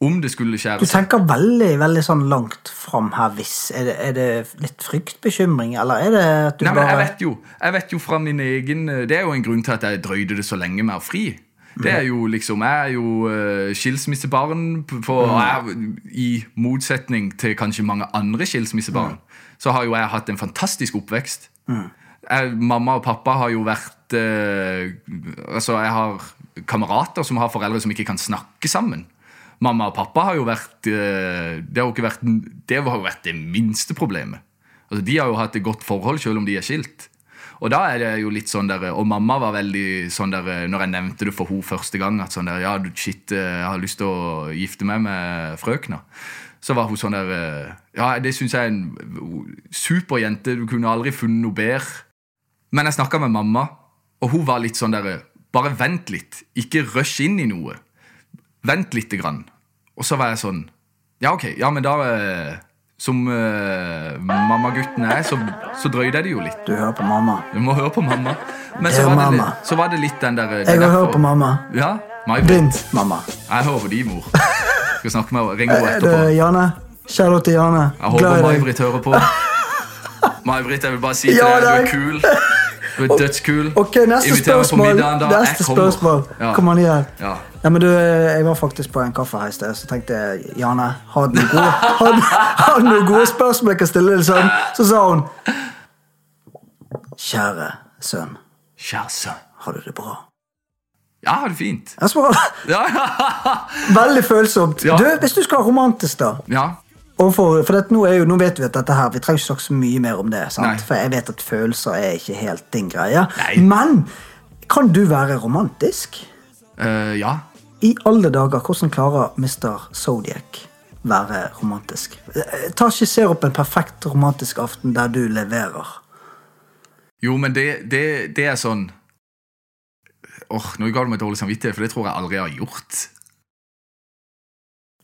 om det skulle Du skjære seg. tenker veldig veldig sånn langt fram her hvis. Er det, er det litt fryktbekymring, eller er det at du Nei, men jeg vet jo, jeg vet jo fra min egen Det er jo en grunn til at jeg drøyde det så lenge med å fri. Det er jo liksom, Jeg er jo uh, skilsmissebarn, på, og jeg, i motsetning til kanskje mange andre skilsmissebarn. Så har jo jeg hatt en fantastisk oppvekst. Jeg, mamma og pappa har jo vært eh, Altså, jeg har kamerater som har foreldre som ikke kan snakke sammen. Mamma og pappa har jo vært eh, Det har jo ikke vært Det har jo vært det minste problemet. Altså, De har jo hatt et godt forhold selv om de er skilt. Og da er det jo litt sånn der, og mamma var veldig sånn der Når jeg nevnte det for henne første gang, at sånn der, ja, shit, eh, jeg har lyst til å gifte meg med frøkna. Så var hun sånn der eh, Ja, det syns jeg er en super jente. Du kunne aldri funnet noe bedre. Men jeg snakka med mamma, og hun var litt sånn der Bare vent litt. Ikke rush inn i noe. Vent lite grann. Og så var jeg sånn Ja, ok. Ja, men da eh, Som uh, mammagutten er, så, så drøyde jeg det jo litt. Du hører på mamma. Du må høre på mamma. Men så Hør var, det mamma. litt, så var det litt den der det er Jeg vil høre på mamma. Ja, May Din Britt. mamma. Jeg hører på din mor. Skal snakke med henne. Ring henne Er det Janne? Jane? Kjære til Jane. Jeg håper Glad i deg. May-Britt hører på. [LAUGHS] May-Britt, jeg vil bare si til Ja, deg du er kul. Du er dødskul. Ok, neste Inviterer på spørsmål. middagen, da. Jeg Neste kommer. spørsmål. Ja. Kom an igjen. Ja. Ja, men du, Jeg var faktisk på en kaffe her i sted, så tenkte jeg Jane, har du gode, [LAUGHS] har, du- har du gode spørsmål jeg kan stille deg sånn? Så sa hun Kjære sønn, Kjære sønn. har du det bra? Ja, har det fint. Jeg spør, Ja, [LAUGHS] [LAUGHS] Veldig følsomt. Ja. Du, Hvis du skal ha romantisk, da ja. For dette, nå, er jo, nå vet vi at dette her Vi trenger ikke snakke så mye mer om det. sant? For jeg vet at følelser er ikke helt din greie. Nei. Men kan du være romantisk? Eh, ja. I alle dager, hvordan klarer Mr. Zodiac være romantisk? Eh, Ta Skisser opp en perfekt romantisk aften der du leverer. Jo, men det, det, det er sånn Åh, Nå ga du meg dårlig samvittighet, for det tror jeg aldri jeg har gjort.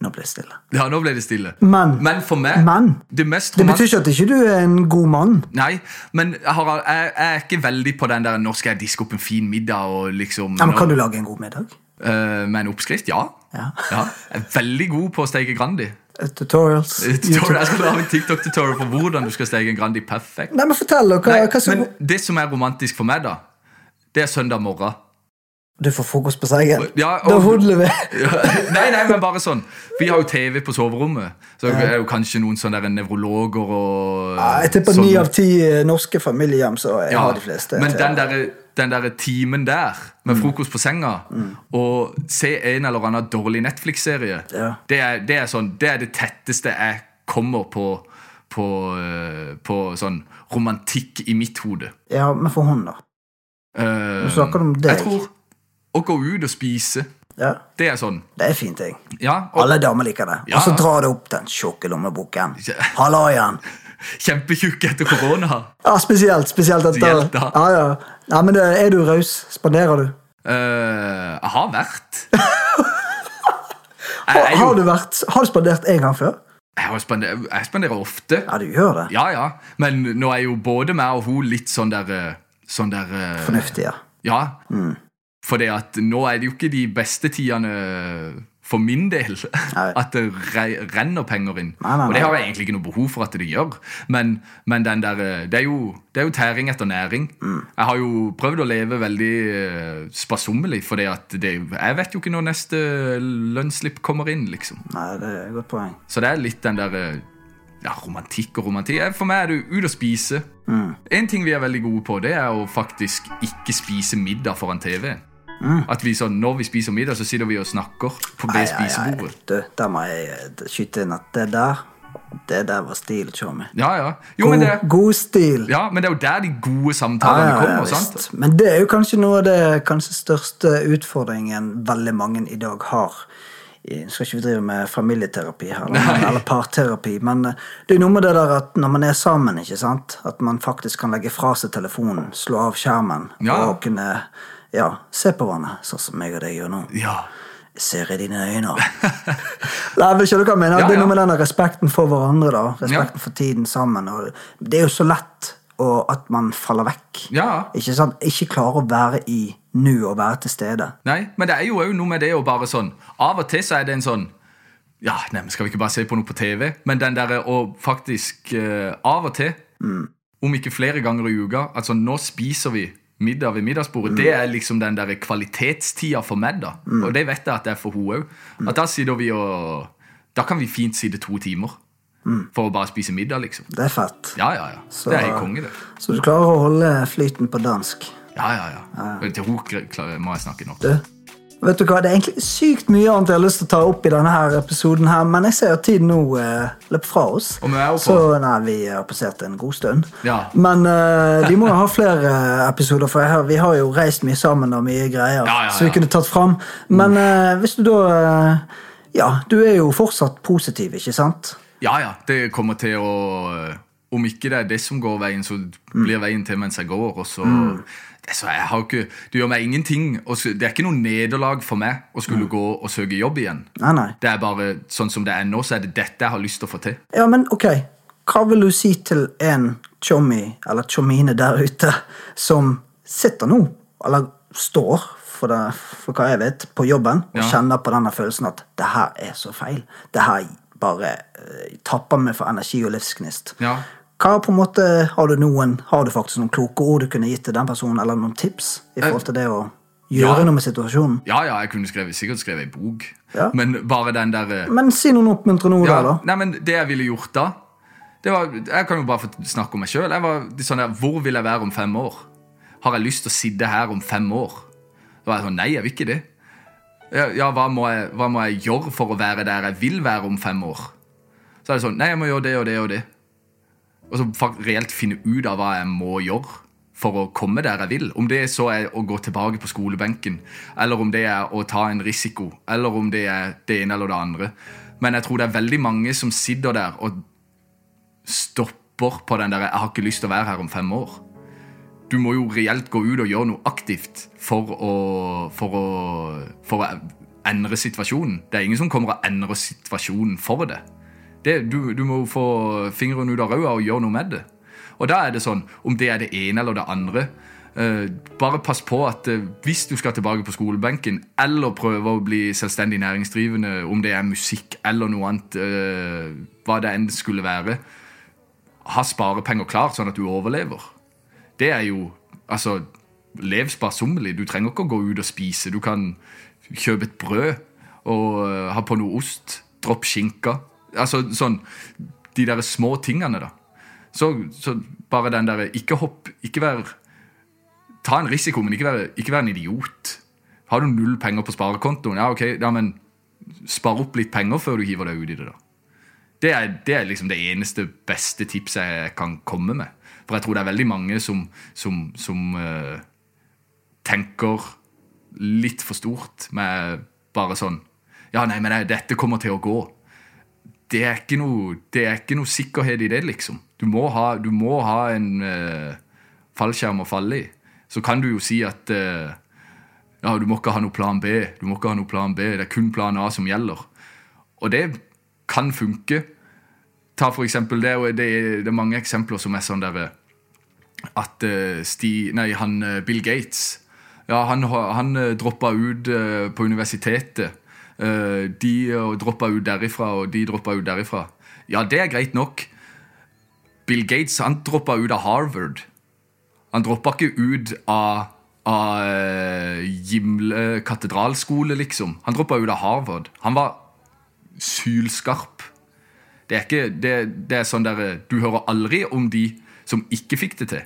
Nå ble det stille. Ja, nå ble det stille. Men, Men for meg men Det mest det betyr ikke at ikke du er en god mann. Nei, men jeg, jeg, jeg er ikke veldig på den der 'nå skal jeg diske opp en fin middag' og liksom Ja, men Kan du lage en god middag? Uh, Med en oppskrift? Ja. Ja. ja. Jeg er veldig god på å steke Grandi. Eh, Tutorials? Tutorial- Jeg skal lage en TikTok-tutorial på hvordan du skal steke en Grandi perfekt. Nei, men Fortell. Hva, Nei, hva som, men det som er romantisk for meg, da, det er søndag morgen. Du får frokost på sengen. Ja, Da hodler vi. [LAUGHS] Ja, nei, nei, men bare sånn. Vi har jo TV på soverommet. Så det er jo kanskje noen sånne nevrologer og Ja, Jeg tipper ni av ti norske familiehjem, så jeg Ja, har de fleste. Men den der, den der timen der, Mm. med frokost på senga, og se en eller annen dårlig Netflix-serie, det, det, sånn, det er det tetteste jeg kommer på, på, eh, på sånn romantikk i mitt hode. Ja, men for hun, da? Eh, Nå snakker du om deg. Jeg tror å gå ut og spise, Ja, det er sånn. Det er fint, jeg. Ja, og Alle damer liker det. Ja. Og så drar du opp den tjukke lommeboken. Hallaien. Halla [LAUGHS] kjempetjukk etter korona. Ja, spesielt. Spesielt etter. Ja, ja. Nei, men det, Er du raus? Spanderer du? Uh, jeg har vært. [LAUGHS] Jeg, Har, er har du vært Har du spandert en gang før? jeg, har spander, jeg spanderer ofte. Ja, du gjør det. Ja, ja. Men nå er jo både meg og hun litt sånn der eh, Sånn der Fornuftige. Fornuftig, ja. Ja. Mm. For det at nå er det jo ikke de beste tidene for min del Nei. [LAUGHS] at det re renner penger inn. Nei, nei, Og det har jeg egentlig ikke noe behov for at det gjør. Men, men den der, eh, det, er jo, det er jo tæring etter næring. Mm. Jeg har jo prøvd å leve veldig eh, sparsommelig, for det at det, jeg vet jo ikke når neste lønnsslipp kommer inn, liksom. Nei, det er et godt poeng. Så det er litt den der eh, ja, romantikk og romantikk. For meg er det ut å spise. En ting vi er veldig gode på, det er å faktisk ikke spise middag foran TV. At vi sånn, Når vi spiser middag, så sitter vi og snakker på det spisebordet. Du, der må jeg eh, skyte inn at det der Det der var stil, Tjommi. Ja, ja. Jo, men God, det, god stil. ja, men det er jo der de gode samtalene kommer. sant? Men det er jo kanskje noe av det kanskje største utfordringen veldig mange i dag har. Jeg skal ikke vi drive med familieterapi her, eller, eller parterapi, men eh, det er noe med det der at når man er sammen, ikke sant, at man faktisk kan legge fra seg telefonen, slå av skjermen, Ja. og kunne ja, se på vannet, sånn som meg og deg gjør nå. Ja. Jeg ser i dine øyne. [LAUGHS] Nei, men skjønner du hva jeg mener? Ja, Det er noe med denne respekten for hverandre, da. Respekten Ja. for tiden sammen. Og det er jo så lett og at man faller vekk. Ja. Ikke sant? Ikke klarer å være i nå og være til stede. Nei, men det er jo òg noe med det å bare sånn Av og til så er det en sånn Ja, nei, men skal vi ikke bare se på noe på TV? Men den derre å faktisk uh, Av og til, om ikke flere ganger i uka Altså, nå spiser vi middag ved middagsbordet. Det er liksom den der kvalitetstida for meg, da. Og det vet jeg at det er for hun òg. At da sitter vi og Da kan vi fint sitte to timer for å bare spise middag, liksom. Det er fett. Ja, ja, ja. Så- Det er helt konge, det. Så du klarer å holde flyten på dansk. Ja, ja, ja. ja. Til henne må jeg snakke nok. Du, vet du hva? Det er egentlig sykt mye annet jeg har lyst til å ta opp i denne her episoden, her, men jeg ser at tiden nå eh, løper fra oss. Så nei, vi har passert en god stund. Ja. Men eh, vi må jo ha flere episoder, for har, vi har jo reist mye sammen og mye greier. Ja, ja, Så vi kunne tatt fram. Men eh, hvis du da eh, Ja, du er jo fortsatt positiv, ikke sant? Ja, ja. Det kommer til å eh, Om ikke det er det som går veien, så blir veien til mens jeg går. Og så, det, så jeg har ikke, Det gjør meg ingenting. Det er ikke noe nederlag for meg å skulle gå og søke jobb igjen. Nei, nei. Det er bare sånn som det er nå, så er det dette jeg har lyst til å få til. Ja, men ok. Hva vil du si til en chommy, eller chommine der ute, som sitter nå, eller står, for, det, for hva jeg vet, på jobben, og Ja. kjenner på denne følelsen at det her er så feil. Det her bare uh, tapper meg for energi og livsgnist. Ja. Hva på en måte, Har du noen, har du faktisk noen kloke ord du kunne gitt til den personen, eller noen tips i forhold til det å gjøre Ja. noe med situasjonen? Ja, ja, jeg kunne skrevet, sikkert skrevet ei bok. Ja. Men bare den der eh, Men si noen oppmuntrende ord ja, der, da. Nei, men Det jeg ville gjort da det var, Jeg kan jo bare få snakke om meg sjøl. Sånn der, hvor vil jeg være om fem år? Har jeg lyst til å sitte her om fem år? Da var jeg sånn Nei, jeg vil ikke det. Ja, ja hva, må jeg, hva må jeg gjøre for å være der jeg vil være om fem år? Så er det sånn Nei, jeg må gjøre det og det og det. Og så reelt finne ut av hva jeg må gjøre for å komme der jeg vil. Om det så er å gå tilbake på skolebenken, eller om det er å ta en risiko, eller om det er det ene eller det andre. Men jeg tror det er veldig mange som sitter der og stopper på den der 'jeg har ikke lyst til å være her om fem år'. Du må jo reelt gå ut og gjøre noe aktivt for å, for å, for å endre situasjonen. Det er ingen som kommer og endrer situasjonen for det. Det du, du må få fingeren ut av ræva og gjøre noe med det. Og da er det sånn, om det er det ene eller det andre eh, Bare pass på at eh, hvis du skal tilbake på skolebenken, eller prøve å bli selvstendig næringsdrivende, om det er musikk eller noe annet, eh, hva det enn skulle være, ha sparepenger klart sånn at du overlever. Det er jo Altså, lev sparsommelig. Du trenger ikke å gå ut og spise. Du kan kjøpe et brød og eh, ha på noe ost. Dropp skinka. Altså sånn De der små tingene, da. Så, så bare den derre Ikke hopp Ikke vær Ta en risiko, men ikke vær, ikke vær en idiot. Har du null penger på sparekontoen, ja, ok, ja, men spar opp litt penger før du hiver deg ut i det, da. Det er, det er liksom det eneste beste tipset jeg kan komme med. For jeg tror det er veldig mange som, som, som uh, tenker litt for stort med bare sånn Ja, nei, men dette kommer til å gå. Det er ikke noe, det er ikke noe sikkerhet i det, liksom. Du må ha, du må ha en uh, fallskjerm å falle i. Så kan du jo si at uh, ja, du må ikke ha noe plan B. Du må ikke ha noe plan B. Det er kun plan A som gjelder. Og det kan funke. Ta for eksempel, det, er det, er, det er mange eksempler som er sånn der at uh, Sti, nei, han, Bill Gates ja, han, han droppa ut på universitetet. Eh, de uh, droppa ut derifra, og de droppa ut derifra. Ja, det er greit nok. Bill Gates han droppa ut av Harvard. Han droppa ikke ut av, av eh, Gimle katedralskole, liksom. Han droppa ut av Harvard. Han var sylskarp. Det er, ikke, det, det er sånn der, eh, Du hører aldri om de som ikke fikk det til.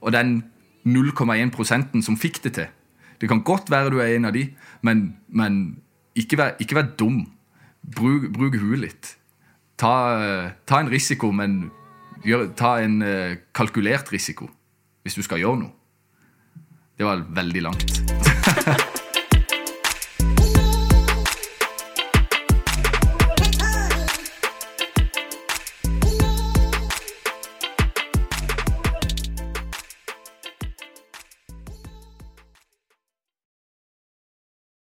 Og den 0,1% som fikk det til. Det kan godt være du er en av de, men, men ikke, vær, ikke vær dum. Bruk, bruk huet litt. Ta, ta en risiko, men gjør, ta en eh, kalkulert risiko hvis du skal gjøre noe. Det var veldig langt.